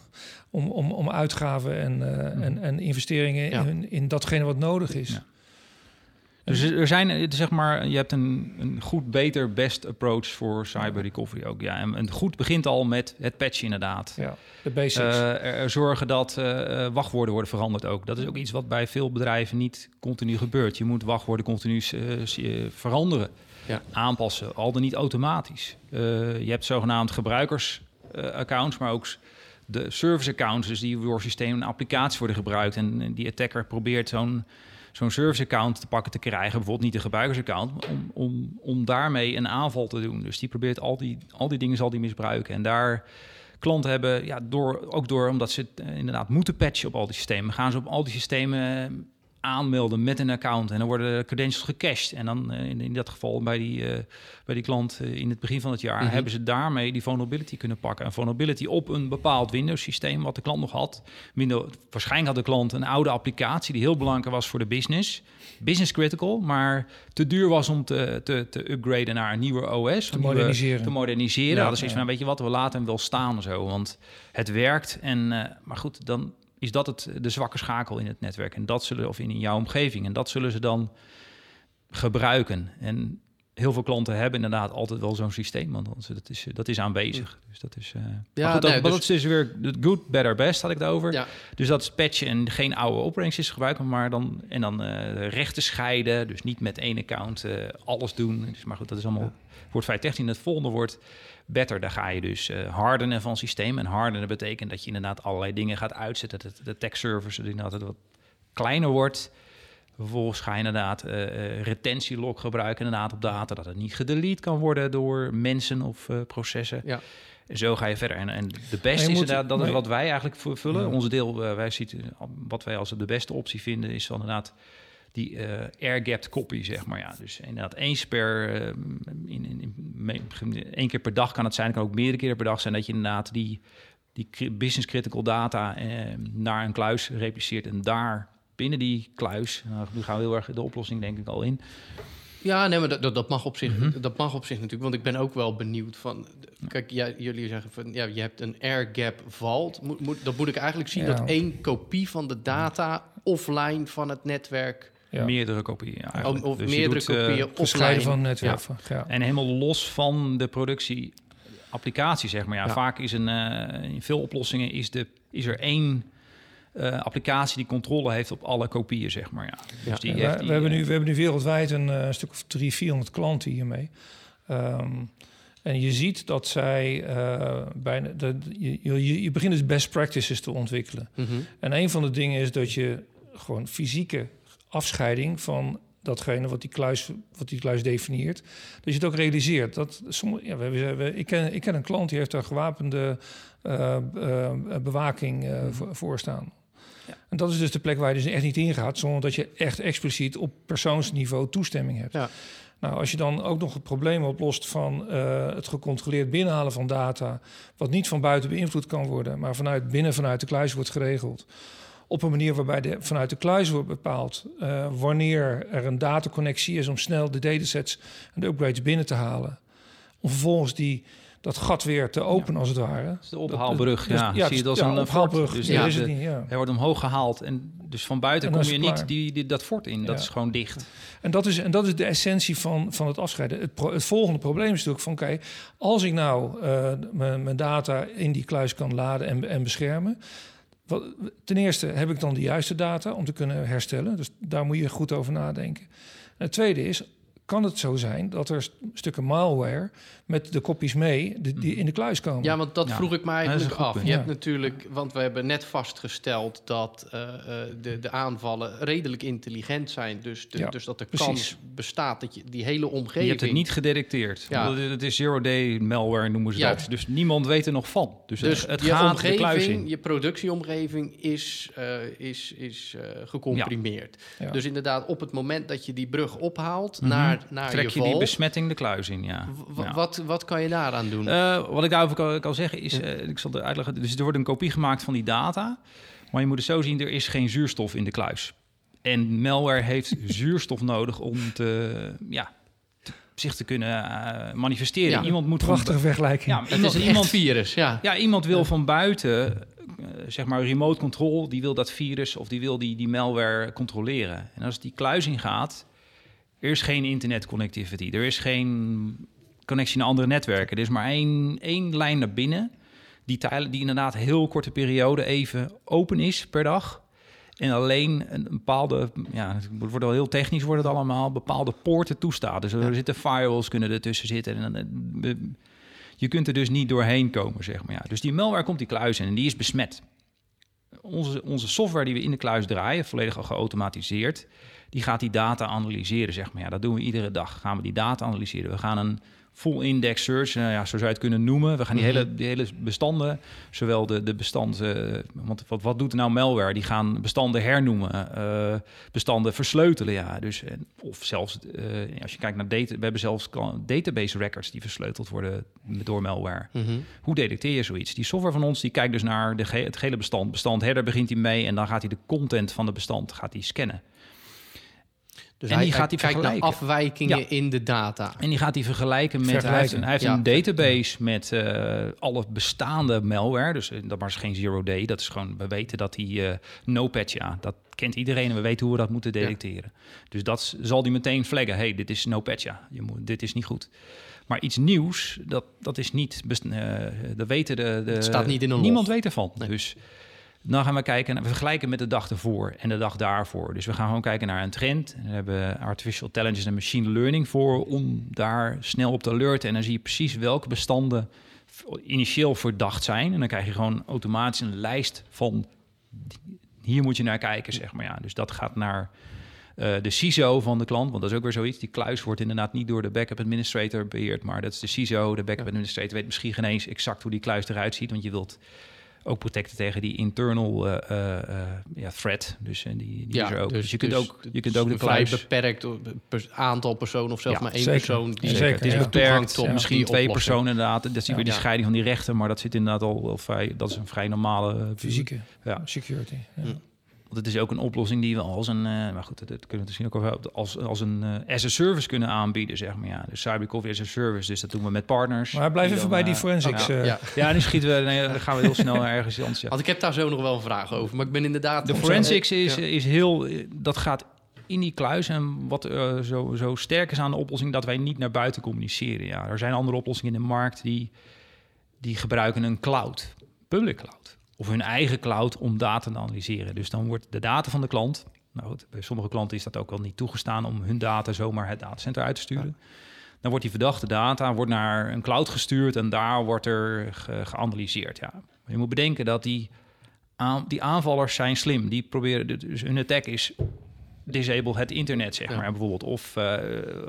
C: om, om, om uitgaven en, eh, en, en investeringen
A: Ja.
C: in, in datgene wat nodig is.
B: Dus er zijn, zeg maar, je hebt een, een goed, beter, best approach voor cyber recovery ook. Ja, en, en goed begint al met het patch inderdaad.
C: Ja, de basics.
B: Eh, er, er zorgen dat eh, eh, wachtwoorden worden veranderd ook. Dat is ook iets wat bij veel bedrijven niet continu gebeurt. Je moet wachtwoorden continu veranderen,
A: Ja.
B: aanpassen, al dan niet automatisch. Eh, je hebt zogenaamd gebruikersaccounts, maar ook de service accounts, dus die door systemen en applicaties worden gebruikt. En die attacker probeert zo'n zo'n service account te pakken te krijgen, bijvoorbeeld niet de gebruikersaccount, om, om, om daarmee een aanval te doen. Dus die probeert al die, al die dingen zal die misbruiken. En daar klanten hebben, ja, door, ook door omdat ze het, eh, inderdaad moeten patchen op al die systemen, gaan ze op al die systemen aanmelden met een account en dan worden de credentials gecached. En dan eh, in, in dat geval bij die, eh, bij die klant eh, in het begin van het jaar
A: Mhm.
B: hebben ze daarmee die vulnerability kunnen pakken. Een vulnerability op een bepaald Windows systeem wat de klant nog had. Windows, waarschijnlijk had de klant een oude applicatie die heel belangrijk was voor de business. Business critical, maar te duur was om te, te, te upgraden naar een nieuwe OS.
C: te moderniseren.
B: te moderniseren.
C: Ja,
B: Ja, dus iets
C: ja.
B: van, weet je wat, we laten hem wel staan zo, want het werkt. En, maar goed, dan is dat het, de zwakke schakel in het netwerk. En dat zullen, of in, in jouw omgeving. En dat zullen ze dan gebruiken. En heel veel klanten hebben inderdaad altijd wel zo'n systeem, want dat is, dat is aanwezig. Dus dat is. Uh,
A: ja,
B: goed, nee,
A: dus,
B: dat is dus weer good, better, best had ik het over.
A: Ja.
B: Dus dat is patchen en geen oude operatingsystems gebruiken, maar dan en dan uh, rechten scheiden, dus niet met één account uh, alles doen. Dus, maar goed, dat is allemaal ja. wordt 513. Het volgende wordt better. Daar ga je dus hardenen van systeem en hardenen betekent dat je inderdaad allerlei dingen gaat uitzetten. Dat de tech service inderdaad wat kleiner wordt. Vervolgens ga je inderdaad uh, uh, retentielog gebruiken inderdaad op data, dat het niet gedelete kan worden door mensen of uh, processen.
A: Ja.
B: En zo ga je verder. En, en de beste is inderdaad, dat is wat wij eigenlijk vullen.
C: Ja.
B: Onze deel, wij zien, wat wij als de beste optie vinden, is dan inderdaad die air-gapped copy, zeg maar. Ja, dus inderdaad eens per, in, in, in, één keer per dag kan het zijn, kan ook meerdere keren per dag zijn, dat je inderdaad die, die business critical data naar een kluis repliceert en daar binnen die kluis. Nou, nu gaan we heel erg de oplossing denk ik al in.
A: Ja, nee, maar dat, dat, mag op zich,
B: Mhm.
A: dat mag op zich natuurlijk. Want ik ben ook wel benieuwd van... Kijk, ja, jullie zeggen van... Ja, je hebt een air gap vault. Moet, moet, dat moet ik eigenlijk zien
C: Ja.
A: dat één kopie van de data offline van het netwerk...
C: Ja.
B: Meerdere kopieën. ja,
A: Of,
B: eigenlijk.
A: of
B: Dus
A: meerdere
B: doet, eh,
A: kopieën
C: Gescheiden
A: offline.
C: van het netwerk. Ja.
B: En helemaal los van de productie applicatie, zeg maar. Ja,
A: Ja.
B: Vaak is een, eh, in veel oplossingen is, de, is er één eh, applicatie die controle heeft op alle kopieën, zeg maar. Ja. Dus
A: Ja.
B: die
C: we,
B: heeft die,
C: we hebben
B: eh,
C: nu, we hebben nu wereldwijd een eh, stuk of 300, 400 klanten hiermee. Ehm, en je ziet dat zij eh, bijna. Dat, je, je, je begint dus best practices te ontwikkelen.
A: Mhm.
C: En een van de dingen is dat je gewoon fysieke afscheiding van datgene wat die kluis, wat die kluis definieert. Dat je het ook realiseert. Dat sommige, ja, we, hebben- we, ik, ken, ik ken een klant die heeft daar gewapende eh, eh, bewaking eh, voor, voor staan. En dat is dus de plek waar je dus echt niet ingaat, zonder dat je echt expliciet op persoonsniveau toestemming hebt.
A: Ja.
C: Nou, als je dan ook nog het probleem oplost van eh, het gecontroleerd binnenhalen van data, wat niet van buiten beïnvloed kan worden, maar vanuit binnen vanuit de kluis wordt geregeld. Op een manier waarbij de, vanuit de kluis wordt bepaald eh, wanneer er een dataconnectie is om snel de datasets en de upgrades binnen te halen. Om vervolgens die, dat gat weer te openen, als het ware.
B: dat is de ophaalbrug,
C: Dat-
B: ja.
C: dus-
B: Zie je het als
C: ja,
B: een eh,
C: ophaalbrug.
B: fort. Dus
C: ja,
B: ja,
C: is het
B: de-
C: niet, ja.
B: hij wordt omhoog gehaald en dus van buiten kom je niet die, die, dat fort in. Dat
C: Ja.
B: is gewoon dicht.
C: En dat is, en dat is de essentie van, van het afscheiden. Het, pro- het volgende probleem is natuurlijk van... oké, als ik nou eh, mijn mijn data in die kluis kan laden en, en beschermen... Wat, ten eerste heb ik dan de juiste data om te kunnen herstellen. Dus daar moet je goed over nadenken. En het tweede is, kan het zo zijn dat er st- stukken malware... met de kopies mee, die, die in de kluis komen?
A: Ja, want dat
B: Ja.
A: vroeg ik me
B: is
A: eigenlijk af.
B: punt.
A: Je
C: Ja.
A: hebt natuurlijk, want we hebben net vastgesteld dat eh, eh, de, de aanvallen redelijk intelligent zijn. Dus, de-
C: Ja,
A: dus dat de
C: precies.
A: kans bestaat dat je die hele omgeving.
B: Je hebt het niet gedetecteerd.
A: Ja.
B: Het is zero-day malware, noemen ze dat. Dus niemand weet er nog van. Dus,
A: Dus
B: het, het
A: je
B: gaat de kluis
A: omgeving,
B: in.
A: je productieomgeving is, eh, is, is eh, gecomprimeerd.
C: Ja.
A: Dus inderdaad, op het moment dat je die brug ophaalt
B: Mhm.
A: naar, naar
B: Trek
A: je
B: je die besmetting de kluis in, ja.
A: w-
B: Ja.
A: wat, wat kan je daaraan doen?
B: Eh, wat ik daarover kan, kan zeggen is, eh, ik zal het uitleggen. Dus er wordt een kopie gemaakt van die data. Maar je moet het zo zien, er is geen zuurstof in de kluis. En malware heeft zuurstof nodig om te, ja, te- zich te kunnen eh, manifesteren.
A: Ja,
B: iemand moet van-
C: Prachtige vergelijking.
B: Ja,
A: het
B: iemand,
A: is een
B: iemand,
A: virus, ja.
B: ja, iemand wil van buiten, zeg maar remote control, die wil dat virus of die wil die, die malware controleren. En als die kluis ingaat, er is geen internet connectivity, er is geen connectie naar andere netwerken. Er is maar één, één lijn naar binnen, die, die inderdaad heel korte periode even open is per dag. En alleen een bepaalde, ja, het wordt wel heel technisch, wordt het allemaal, bepaalde poorten toestaat. Dus er zitten firewalls kunnen ertussen zitten. En, dan, eh, je kunt er dus niet doorheen komen, zeg maar. Ja. Dus die malware komt die kluis in en die is besmet. Onze, onze software die we in de kluis draaien, volledig al geautomatiseerd, die gaat die data analyseren, zeg maar. Ja, dat doen we iedere dag. Gaan we die data analyseren. We gaan een full index search, nou ja, zo zou je het kunnen noemen. We gaan die,
A: Mhm.
B: hele, die hele bestanden, zowel de, de bestand... eh, want wat, wat doet nou malware? Die gaan bestanden hernoemen, eh, bestanden versleutelen, ja. Dus, of zelfs, als je kijkt naar data... We hebben zelfs database records die versleuteld worden door malware.
A: Mhm.
B: Hoe detecteer je zoiets? Die software van ons die kijkt dus naar de ge- het gele bestand. Bestand header begint hij mee en dan gaat hij de content van de bestand gaat hij scannen.
A: Dus
B: en
A: hij,
B: die gaat
A: hij
B: die
A: kijkt naar
B: vergelijken.
A: afwijkingen
B: Ja.
A: in de data.
B: En die gaat die vergelijken met... Hij heeft, een, hij heeft
A: ja.
B: een database met eh, alle bestaande malware. Dus eh, dat was geen zero day. Dat is gewoon... We weten dat die eh no-patch... Ja, dat kent iedereen en we weten hoe we dat moeten detecteren. Dus dat zal die meteen flaggen. hey, dit is no-patch, ja. Je moet, dit is niet goed. Maar iets nieuws, dat, dat is niet... eh, dat weten de... de
A: Het staat niet in een
B: Niemand
A: log.
B: weet ervan.
A: Nee.
B: Dus dan gaan we kijken, we vergelijken met de dag ervoor en de dag daarvoor. Dus we gaan gewoon kijken naar een trend. En daar hebben we artificial intelligence en machine learning voor om daar snel op te alerten. En dan zie je precies welke bestanden initieel verdacht zijn. En dan krijg je gewoon automatisch een lijst van hier moet je naar kijken, zeg maar. Ja, dus dat gaat naar eh, de CISO van de klant, want dat is ook weer zoiets. Die kluis wordt inderdaad niet door de backup administrator beheerd, maar dat is de CISO. De backup administrator weet misschien geen eens exact hoe die kluis eruit ziet, want je wilt ook protecten tegen die internal eh, eh, eh, ja, threat. Dus die, die is er ook. Dus, je kunt
A: dus
B: ook, je kunt
A: het
B: ook de
A: is een vrij
B: kluis...
A: beperkt aantal personen of zelfs
B: Ja,
A: maar één
C: zeker.
A: persoon die
C: Zeker,
B: Het is
C: ja.
A: toegang
B: beperkt,
A: tot
B: misschien twee personen inderdaad. Dat is weer die
A: Ja.
B: scheiding van die rechten, maar dat zit inderdaad al wel vrij... Dat is een vrij normale...
C: Fysieke
B: Ja.
C: security. Ja.
B: Want het is ook een oplossing die we als een, eh, maar goed, dat, dat kunnen we misschien ook wel als, als een eh, as a service kunnen aanbieden, zeg maar. Ja, dus cybercoffee as a service. Dus dat doen we met partners.
C: Maar blijf even
B: dan,
C: bij die
B: eh,
C: forensics.
B: ja.
C: eh,
A: Ja.
B: Ja, nu schieten we, nee, dan gaan we heel snel naar ergens anders. Ja.
A: Want ik heb daar zo nog wel een vraag over. Maar ik ben inderdaad...
B: De forensics is,
A: Ja.
B: is heel, dat gaat in die kluis. En wat eh, zo, zo sterk is aan de oplossing, dat wij niet naar buiten communiceren. Ja, er zijn andere oplossingen in de markt die, die gebruiken een cloud, public cloud. Of hun eigen cloud om data te analyseren. Dus dan wordt de data van de klant. Nou goed, bij sommige klanten is dat ook wel niet toegestaan om hun data zomaar het datacenter uit te sturen. Dan wordt die verdachte data wordt naar een cloud gestuurd en daar wordt er ge- geanalyseerd. Ja. Je moet bedenken dat die, aan, die aanvallers zijn slim. Die proberen, dus hun attack is disable het internet, zeg
A: Ja.
B: maar, bijvoorbeeld. Of, eh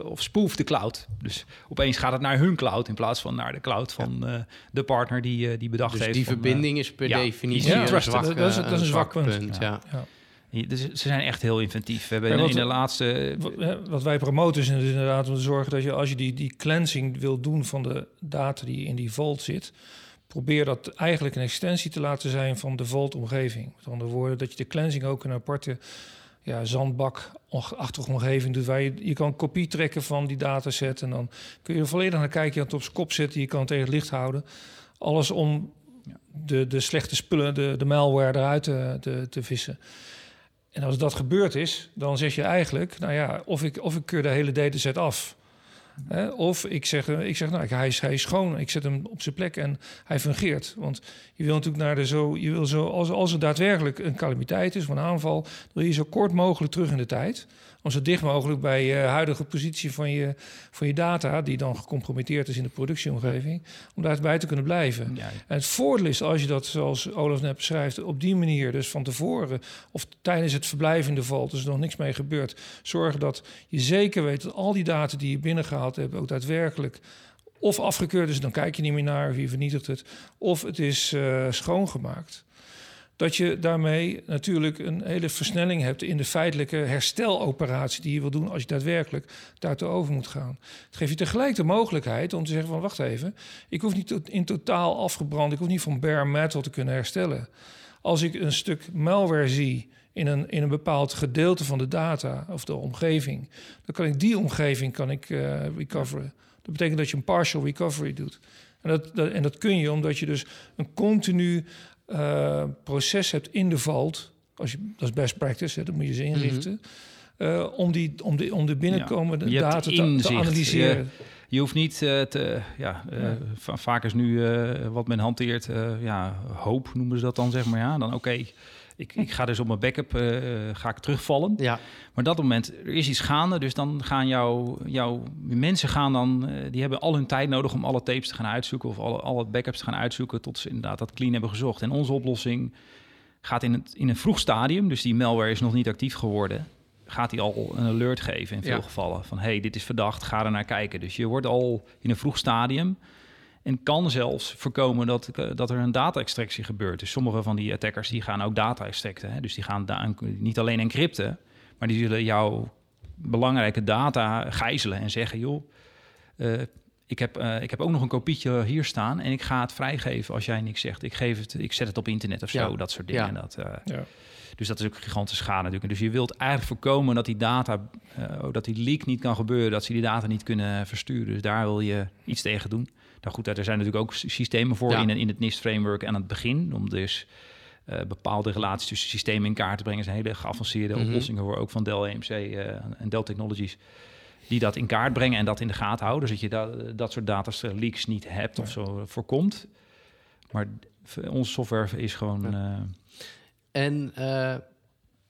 B: of spoof de cloud. Dus opeens gaat het naar hun cloud in plaats van naar de cloud van eh, de partner die, eh, die bedacht
A: Dus
B: heeft.
A: die
B: van,
A: verbinding is per
B: ja,
A: definitie een zwak,
C: Dat is- dat is een zwak punt.
A: Ja.
C: ja.
B: dus ze zijn echt heel inventief. We hebben
C: Ja,
B: in, de laatste...
C: Wat, wat wij promoten is inderdaad om te zorgen dat je als je die, die cleansing wil doen van de data die in die vault zit, probeer dat eigenlijk een extensie te laten zijn van de vault-omgeving. Met andere woorden, dat je de cleansing ook een aparte ja, zandbak-achtige omgeving doet. Waar je, je kan een kopie trekken van die dataset en dan kun je er volledig naar kijken. Je kan het op zijn kop zetten, je kan het tegen het licht houden. Alles om de, de slechte spullen, de, de malware eruit te, te, te vissen. En als dat gebeurd is, dan zeg je eigenlijk, nou ja, of ik, of ik keur de hele dataset af. Of ik zeg, eh, ik zeg nou, hij is, hij is schoon, ik zet hem op zijn plek en hij fungeert. Want je wil natuurlijk naar de zo, je wil zo, als, als er daadwerkelijk een calamiteit is of een aanval, wil je zo kort mogelijk terug in de tijd. Om zo dicht mogelijk bij je huidige positie van je, van je data, die dan gecompromitteerd is in de productieomgeving, om daarbij te kunnen blijven.
B: Ja,
C: En het voordeel is als je dat, zoals Olaf net beschrijft, op die manier, dus van tevoren of tijdens het verblijf in de vault, dus er nog niks mee gebeurt, zorgen dat je zeker weet dat al die data die je binnengehaald hebt ook daadwerkelijk of afgekeurd is, dan kijk je niet meer naar of je vernietigt het, of het is eh, schoongemaakt. Dat je daarmee natuurlijk een hele versnelling hebt in de feitelijke hersteloperatie die je wil doen als je daadwerkelijk daartoe over moet gaan. Het geeft je tegelijk de mogelijkheid om te zeggen van wacht even, ik hoef niet in totaal afgebrand, ik hoef niet van bare metal te kunnen herstellen. Als ik een stuk malware zie in een, in een bepaald gedeelte van de data of de omgeving, dan kan ik die omgeving kan ik, eh, recoveren. Dat betekent dat je een partial recovery doet. En dat, dat, en dat kun je omdat je dus een continu eh, proces hebt in de vault. Als je, dat is best practice, hè, dat moet je ze inrichten. eh, om, die, om, de, om de binnenkomende data te, analyseren.
B: Je hoeft niet eh, te... Ja,
C: Ja.
B: va- vaak is nu wat men hanteert, ja, hoop noemen ze dat dan, zeg maar. Ja, dan oké, ik, ik ga dus op mijn backup eh, ga ik terugvallen.
A: Ja,
B: Maar dat moment, er is iets gaande, dus dan gaan jouw, jouw mensen gaan dan, eh, die hebben al hun tijd nodig om alle tapes te gaan uitzoeken of alle, alle backups te gaan uitzoeken tot ze inderdaad dat clean hebben gezocht. En onze oplossing gaat in, het, in een vroeg stadium, dus die malware is nog niet actief geworden, gaat hij al een alert geven in veel
A: Ja.
B: gevallen van hey, dit is verdacht, ga er naar kijken. Dus je wordt al in een vroeg stadium en kan zelfs voorkomen dat, eh, dat er een data-extractie gebeurt. Dus sommige van die attackers die gaan ook data extracten. Hè? Dus die gaan da- niet alleen encrypten, maar die zullen jouw belangrijke data gijzelen en zeggen: joh, eh, ik heb, uh, ik heb ook nog een kopietje hier staan en ik ga het vrijgeven als jij niks zegt. Ik, geef het, ik zet het op internet of zo, dat soort dingen. Ja. Dat, uh, ja. Dus dat is ook gigantische schade natuurlijk. Dus je wilt eigenlijk voorkomen dat die data, uh, dat die leak niet kan gebeuren, dat ze die data niet kunnen versturen. Dus daar wil je iets tegen doen. Nou goed, er zijn natuurlijk ook systemen voor in, in het NIST-framework aan het begin, om dus uh, bepaalde relaties tussen systemen in kaart te brengen. Er zijn hele geavanceerde mm -hmm. oplossingen voor, ook van Dell EMC uh, en Dell Technologies die dat in kaart brengen en dat in de gaten houden, zodat je dat, dat soort data leaks niet hebt of zo voorkomt. Maar onze software is gewoon.
A: Uh... En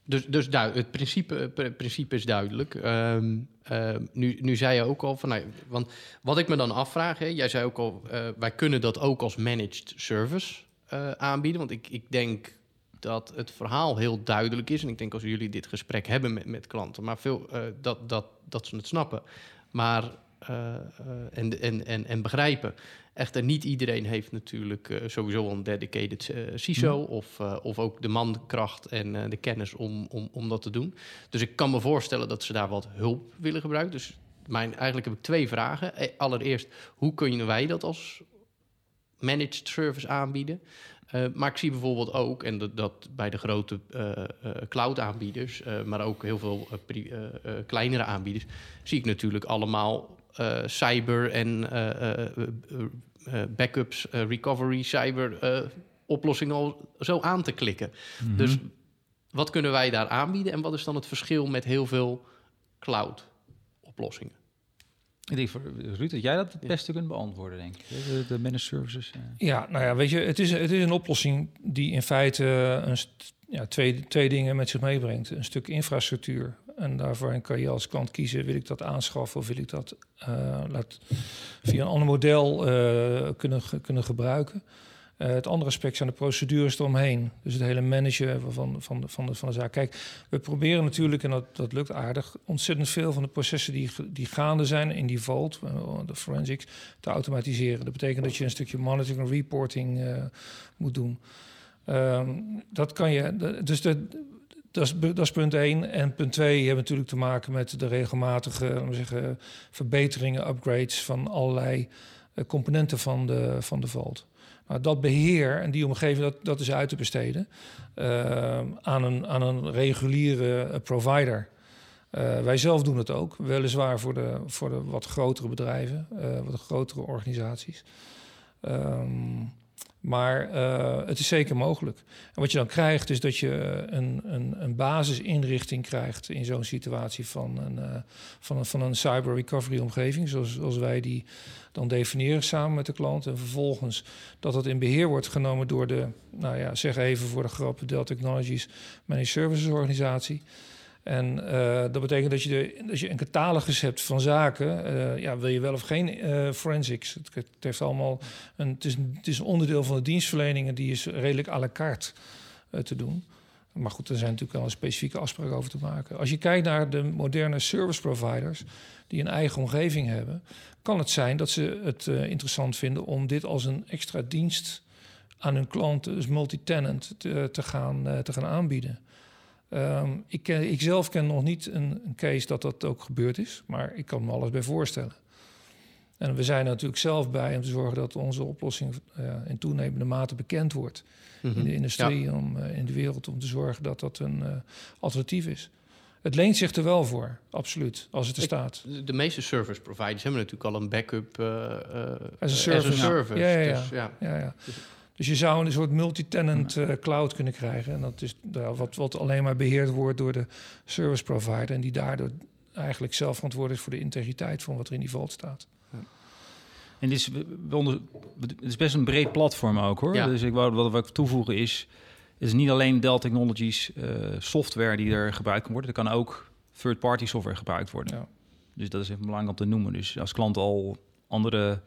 A: dus, dus het principe, principe is duidelijk. Um, uh, nu, nu zei je ook al van, nou, want wat ik me dan afvraag, hè, jij zei ook al, wij kunnen dat ook als managed service aanbieden. Want ik, ik denk dat het verhaal heel duidelijk is. En ik denk als jullie dit gesprek hebben met, met klanten, maar veel uh, dat, dat, dat ze het snappen. Maar en, en, en, en begrijpen. Echter, niet iedereen heeft natuurlijk sowieso een dedicated CISO mm. of, of ook de mankracht en de kennis om, om, om dat te doen. Dus ik kan me voorstellen dat ze daar wat hulp willen gebruiken. Dus mijn, eigenlijk heb ik twee vragen. Allereerst, hoe kunnen wij dat als managed service aanbieden? Uh, maar ik zie bijvoorbeeld ook, en dat, dat bij de grote uh, uh, cloud-aanbieders, maar ook heel veel kleinere aanbieders, zie ik natuurlijk allemaal cyber en backups, recovery, cyber oplossingen al zo aan te klikken. Mm -hmm. Dus wat kunnen wij daar aanbieden en wat is dan het verschil met heel veel cloud-oplossingen?
B: Ik denk voor Ruud dat jij dat het beste kunt beantwoorden, denk ik. De, de managed services.
C: Ja, nou ja, weet je, het is, het is een oplossing die in feite een, ja, twee, twee dingen met zich meebrengt. Een stuk infrastructuur. En daarvoor kan je als klant kiezen, wil ik dat aanschaffen of wil ik dat uh, laat, via een ander model uh, kunnen, kunnen gebruiken. Uh, het andere aspect zijn de procedures eromheen. Dus het hele managen van, van, van, de, van de zaak. Kijk, we proberen natuurlijk, en dat, dat lukt aardig, ontzettend veel van de processen die, die gaande zijn in die vault, de forensics, te automatiseren. Dat betekent dat je een stukje monitoring en reporting moet doen. Um, dat kan je. Dus de, dat is, punt 1. En punt 2 hebben natuurlijk te maken met de regelmatige zeggen, verbeteringen, upgrades van allerlei componenten van de, van de vault. Maar dat beheer en die omgeving, dat, dat is uit te besteden uh, aan, een, aan een reguliere eh, provider. Uh, wij zelf doen het ook, weliswaar voor de, voor de wat grotere bedrijven, wat grotere organisaties. Um, maar uh, het is zeker mogelijk. En wat je dan krijgt, is dat je een, een, een basisinrichting krijgt in zo'n situatie van een, uh, van een, van een cyber recovery omgeving, zoals, zoals wij die dan definiëren samen met de klant. En vervolgens dat dat in beheer wordt genomen door de, nou ja, zeg even voor de grap, Dell Technologies Managed Services Organisatie. En uh, dat betekent dat je, dat je een catalogus hebt van zaken. Uh, ja, wil je wel of geen uh, forensics? Het, heeft allemaal een, het, is, het is een onderdeel van de dienstverlening en die is redelijk à la carte te doen. Maar goed, er zijn natuurlijk wel een specifieke afspraken over te maken. Als je kijkt naar de moderne service providers die een eigen omgeving hebben, kan het zijn dat ze het interessant vinden om dit als een extra dienst aan hun klanten, dus multi-tenant, te, te, gaan, te gaan aanbieden. Um, ik, ken, ik zelf ken nog niet een, een, case dat dat ook gebeurd is, maar ik kan me alles bij voorstellen. En we zijn er natuurlijk zelf bij om te zorgen dat onze oplossing uh, in toenemende mate bekend wordt mm -hmm. in de industrie, ja. om, uh, in de wereld, om te zorgen dat dat een uh, alternatief is. Het leent zich er wel voor, absoluut, als het er ik, staat.
A: De meeste service providers hebben natuurlijk al een backup as a service. As a service.
C: Ja, ja, ja. Dus, ja. ja, ja. Dus, dus je zou een soort multi-tenant uh, cloud kunnen krijgen. En dat is uh, wat, wat alleen maar beheerd wordt door de service provider. En die daardoor eigenlijk zelf verantwoordelijk is voor de integriteit van wat er in die vault staat. Ja.
B: En dit is, onder, het is best een breed platform ook hoor. Ja. Dus ik wou, wat, wat ik toevoegen is, is niet alleen Dell Technologies uh, software die er gebruikt kan worden. Er kan ook third-party software gebruikt worden. Ja. Dus dat is even belangrijk om te noemen. Dus als klant al andere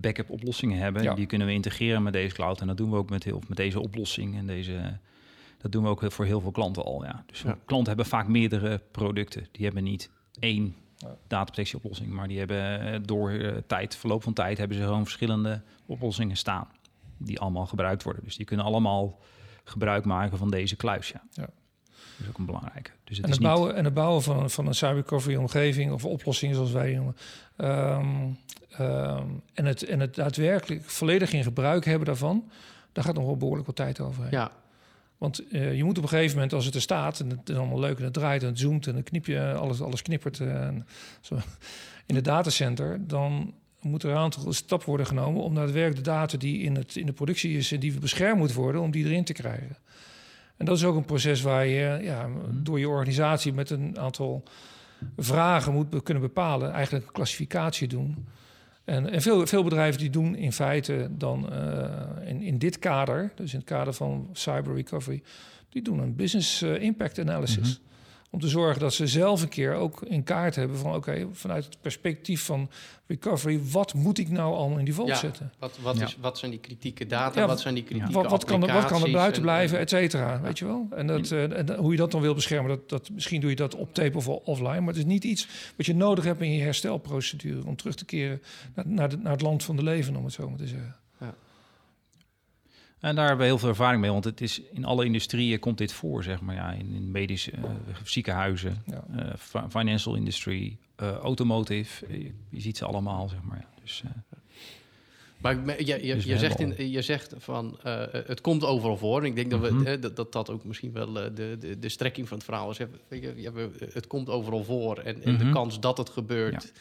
B: backup oplossingen hebben. Ja. Die kunnen we integreren met deze cloud. En dat doen we ook met, heel, met deze oplossing. En deze, dat doen we ook voor heel veel klanten al. Ja. Dus ja. klanten hebben vaak meerdere producten. Die hebben niet één dataprotectieoplossing. Maar die hebben eh, door uh, tijd, verloop van tijd, hebben ze gewoon verschillende oplossingen staan. Die allemaal gebruikt worden. Dus die kunnen allemaal gebruik maken van deze kluis. Ja. ja. Dat is ook een belangrijke. Dus het
C: en,
B: is
C: het
B: niet...
C: bouwen, en het bouwen van, van een cyberrecovery omgeving of oplossingen zoals wij noemen. Ehm, ehm, en, het, en het daadwerkelijk volledig in gebruik hebben daarvan, daar gaat nog wel behoorlijk wat tijd overheen.
A: Ja,
C: Want eh, je moet op een gegeven moment, als het er staat en het is allemaal leuk en het draait en het zoomt en dan knip je alles, alles knippert eh, en zo. in het datacenter, dan moet er een aantal stappen worden genomen om daadwerkelijk de data die in, het, in de productie is en die beschermd moet worden, om die erin te krijgen. En dat is ook een proces waar je ja, door je organisatie met een aantal vragen moet kunnen bepalen, eigenlijk een klassificatie doen. En, en veel, veel bedrijven die doen in feite dan eh, in, in dit kader, dus in het kader van cyber recovery, die doen een business eh, impact analysis. Om te zorgen dat ze zelf een keer ook in kaart hebben van oké, vanuit het perspectief van recovery, wat moet ik nou allemaal in die vault
A: Ja.
C: zetten?
A: wat, wat,
B: Ja.
A: is, wat zijn die kritieke data?
C: Ja,
A: wat zijn die kritieke
C: Wat, wat, kan er, wat kan er buiten
A: en-
C: blijven,
A: en-
C: et cetera, weet je wel? En, dat, eh, en hoe je dat dan wil beschermen, dat, dat, misschien doe je dat op tape of offline, maar het is niet iets wat je nodig hebt in je herstelprocedure om terug te keren naar, naar, de- naar het land van de leven, om het zo maar te zeggen.
B: En daar hebben we heel veel ervaring mee, want het is in alle industrieën komt dit voor, zeg maar. Ja, in, in medische eh, ziekenhuizen,
C: Ja.
B: eh, fi- financial industry, eh, automotive. Je, je ziet ze allemaal, zeg maar. Ja. Dus,
A: Maar je, je,
B: Dus
A: je, zegt in, je zegt van het komt overal voor. En ik denk dat, we,
B: Mhm.
A: dat, dat dat ook misschien wel de, de, de strekking van het verhaal is. Het komt overal voor. En, en de
B: Mhm.
A: kans dat het gebeurt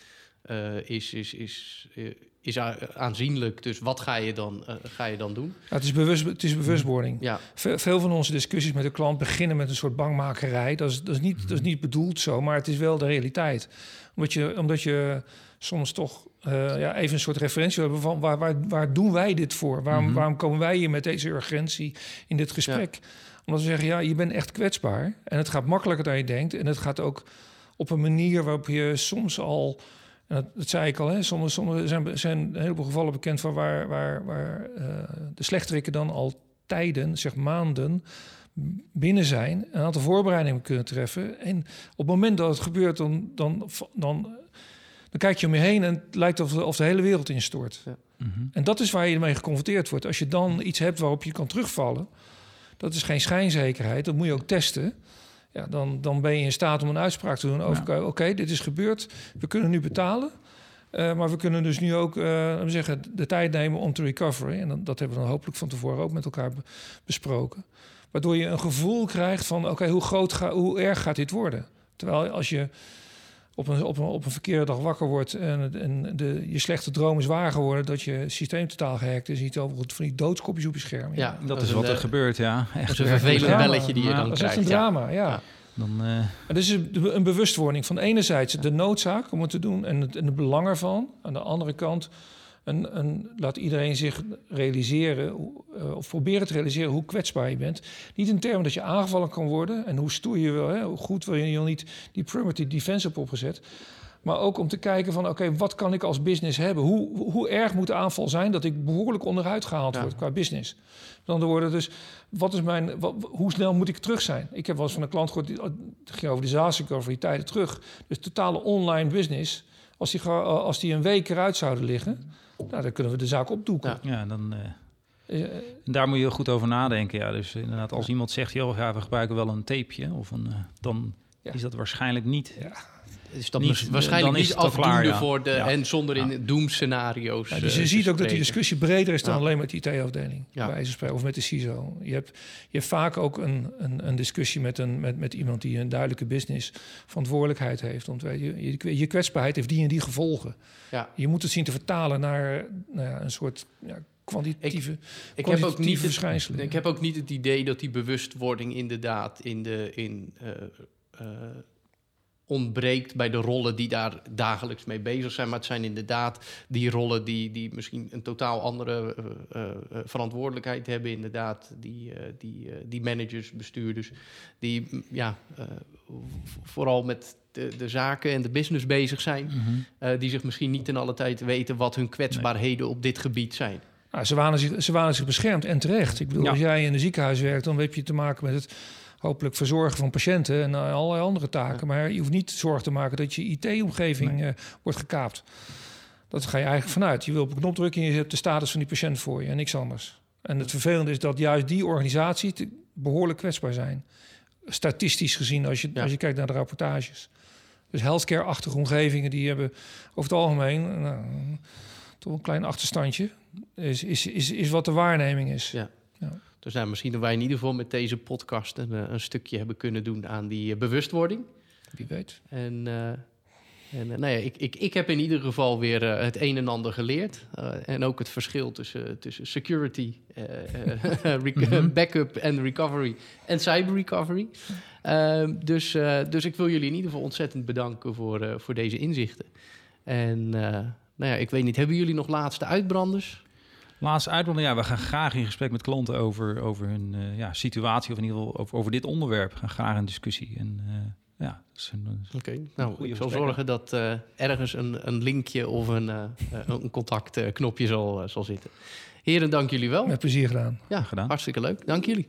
A: eh, is, is, is, eh, is aanzienlijk. Dus wat ga je dan, eh, ga je dan doen?
C: Het, is bewust, het is bewustwording.
A: Ja,
C: Ve- Veel van onze discussies met de klant beginnen met een soort bangmakerij. Dat is, dat is, niet, dat is niet bedoeld zo, maar het is wel de realiteit. Omdat je, omdat je soms toch ja, even een soort referentie wil hebben van waar, waar, waar doen wij dit voor? Waarom,
B: Mhm.
C: waarom komen wij hier met deze urgentie in dit gesprek? Omdat we zeggen, ja, je bent echt kwetsbaar. En het gaat makkelijker dan je denkt. En het gaat ook op een manier waarop je soms al... Dat, dat zei ik al, hè, sommige, sommige zijn, zijn een heleboel gevallen bekend van waar, waar, waar eh, de slechterikken dan al tijden, zeg maanden, binnen zijn, een aantal voorbereidingen kunnen treffen. En op het moment dat het gebeurt, dan, dan, dan, dan kijk je om je heen en het lijkt of, de- of de hele wereld instort.
B: mhm.
C: En dat is waar je mee geconfronteerd wordt. Als je dan iets hebt waarop je kan terugvallen, dat is geen schijnzekerheid, dat moet je ook testen. Ja, dan, dan ben je in staat om een uitspraak te doen over, oké, dit is gebeurd, we kunnen nu betalen. Eh, maar we kunnen dus nu ook we zeggen, de tijd nemen om te recoveren. En dat, dat hebben we dan hopelijk van tevoren ook met elkaar be- besproken. Waardoor je een gevoel krijgt van, oké, hoe groot ga, hoe erg gaat dit worden? Terwijl als je op een, op een, op een verkeerde dag wakker wordt en, het- en de, je slechte droom is waar geworden, dat je systeem totaal gehackt is, ziet over van die doodskopjes op je scherm.
A: ja
B: Dat is
A: een,
B: wat er
A: eh,
B: gebeurt, ja. Echt
A: een vervelend
C: drama.
A: belletje die je
B: Ja,
A: dan
C: Dat is echt
A: krijgt.
C: een
A: ja.
C: drama, ja.
A: Ja.
B: Dan, eh,
C: En dat is een een bewustwording van enerzijds de noodzaak om het te doen en het, en het belang ervan. Aan de andere kant een, een, laat iedereen zich realiseren, eh, of proberen te realiseren hoe kwetsbaar je bent. Niet in termen dat je aangevallen kan worden en hoe stoer je wil, hè, hoe goed wil je je niet die perimeter defense op opgezet. Maar ook om te kijken van, oké, wat kan ik als business hebben? Hoe, hoe- erg moet de aanval zijn dat ik behoorlijk onderuit gehaald
A: Ja.
C: word qua business? Met andere woorden, dus wat is mijn, wat, hoe snel moet ik terug zijn? Ik heb wel eens van een klant gehoord, die, het ging over disaster recovery, tijden terug. Dus totale online business, als die, als die een week eruit zouden liggen, nou, dan kunnen we de zaak opdoeken.
A: Ja.
B: ja, dan... eh,
C: Eh,
B: En daar moet je goed over nadenken. Ja. Dus inderdaad, als iemand zegt, joh, ja, we gebruiken wel een tapeje, of een, eh, dan
C: Ja.
B: is dat waarschijnlijk niet.
A: Is dat
B: Niet-
A: waarschijnlijk
B: dan is
A: niet afdoende
B: klaar, ja.
A: voor de...
B: Ja.
A: En zonder
B: Ja.
A: in doemscenario's
C: Ja, dus je
A: eh,
C: ziet
A: te
C: ook dat die discussie breder is dan
A: Ja.
C: alleen met de IT-afdeling.
A: Ja.
C: bij spreken, Of met de CISO. Je hebt, je hebt vaak ook een, een, een discussie met, een, met, met iemand die een duidelijke business verantwoordelijkheid heeft. Want je, je, je kwetsbaarheid heeft die en die gevolgen.
A: Ja.
C: Je moet het zien te vertalen naar nou ja, een soort ja, kwantitatieve,
A: Ik heb, ook niet het,
C: verschijnselen.
A: ik heb ook niet het idee dat die bewustwording inderdaad in de, in, eh, eh, ontbreekt bij de rollen die daar dagelijks mee bezig zijn. Maar het zijn inderdaad die rollen die, die misschien een totaal andere eh, eh, eh, verantwoordelijkheid hebben. Inderdaad, die, eh, die, die managers, bestuurders, die mm, ja, vooral met de, de zaken en de business bezig zijn. eh, die zich misschien niet in alle tijd weten wat hun kwetsbaarheden op dit gebied zijn.
C: Nou, ze, wanen zich, ze zich beschermd en terecht. Ik bedoel,
B: Ja.
C: als jij in een ziekenhuis werkt, dan heb je te maken met het hopelijk verzorgen van patiënten en eh, allerlei andere taken. Maar je hoeft niet zorgen te maken dat je IT-omgeving eh, wordt gekaapt. Dat ga je eigenlijk vanuit. Je wil op een knop drukken en je hebt de status van die patiënt voor je en niks anders. En het vervelende is dat juist die organisaties te- behoorlijk kwetsbaar zijn. statistisch gezien, als je, als je kijkt naar de rapportages. Dus healthcare-achtige omgevingen, die hebben over het algemeen nou, toch een klein achterstandje. Is, is, is, is wat de waarneming is.
A: Ja. ja. Dus nou, misschien dat wij in ieder geval met deze podcast een, een stukje hebben kunnen doen aan die bewustwording.
C: Wie weet.
A: En en uh, nou ja, ik, ik, ik heb in ieder geval weer uh, het een en ander geleerd. Uh, en ook het verschil tussen, tussen security, mm-hmm. backup en recovery en cyber recovery. Ehm, dus, dus ik wil jullie in ieder geval ontzettend bedanken voor, voor deze inzichten. En nou ja, ik weet niet, hebben jullie nog laatste uitbranders?
B: Laatste uitbranding, ja, we gaan graag in gesprek met klanten over, over hun ja, situatie, of in ieder geval over, over dit onderwerp. We gaan graag een discussie. En ja,
A: Oké, nou, ik zal zorgen dat uh, ergens een, een linkje of een, uh, een contactknopje zal, zal zitten. Heren, dank jullie wel.
C: Met plezier gedaan.
A: Ja, gedaan. Hartstikke leuk. Dank jullie.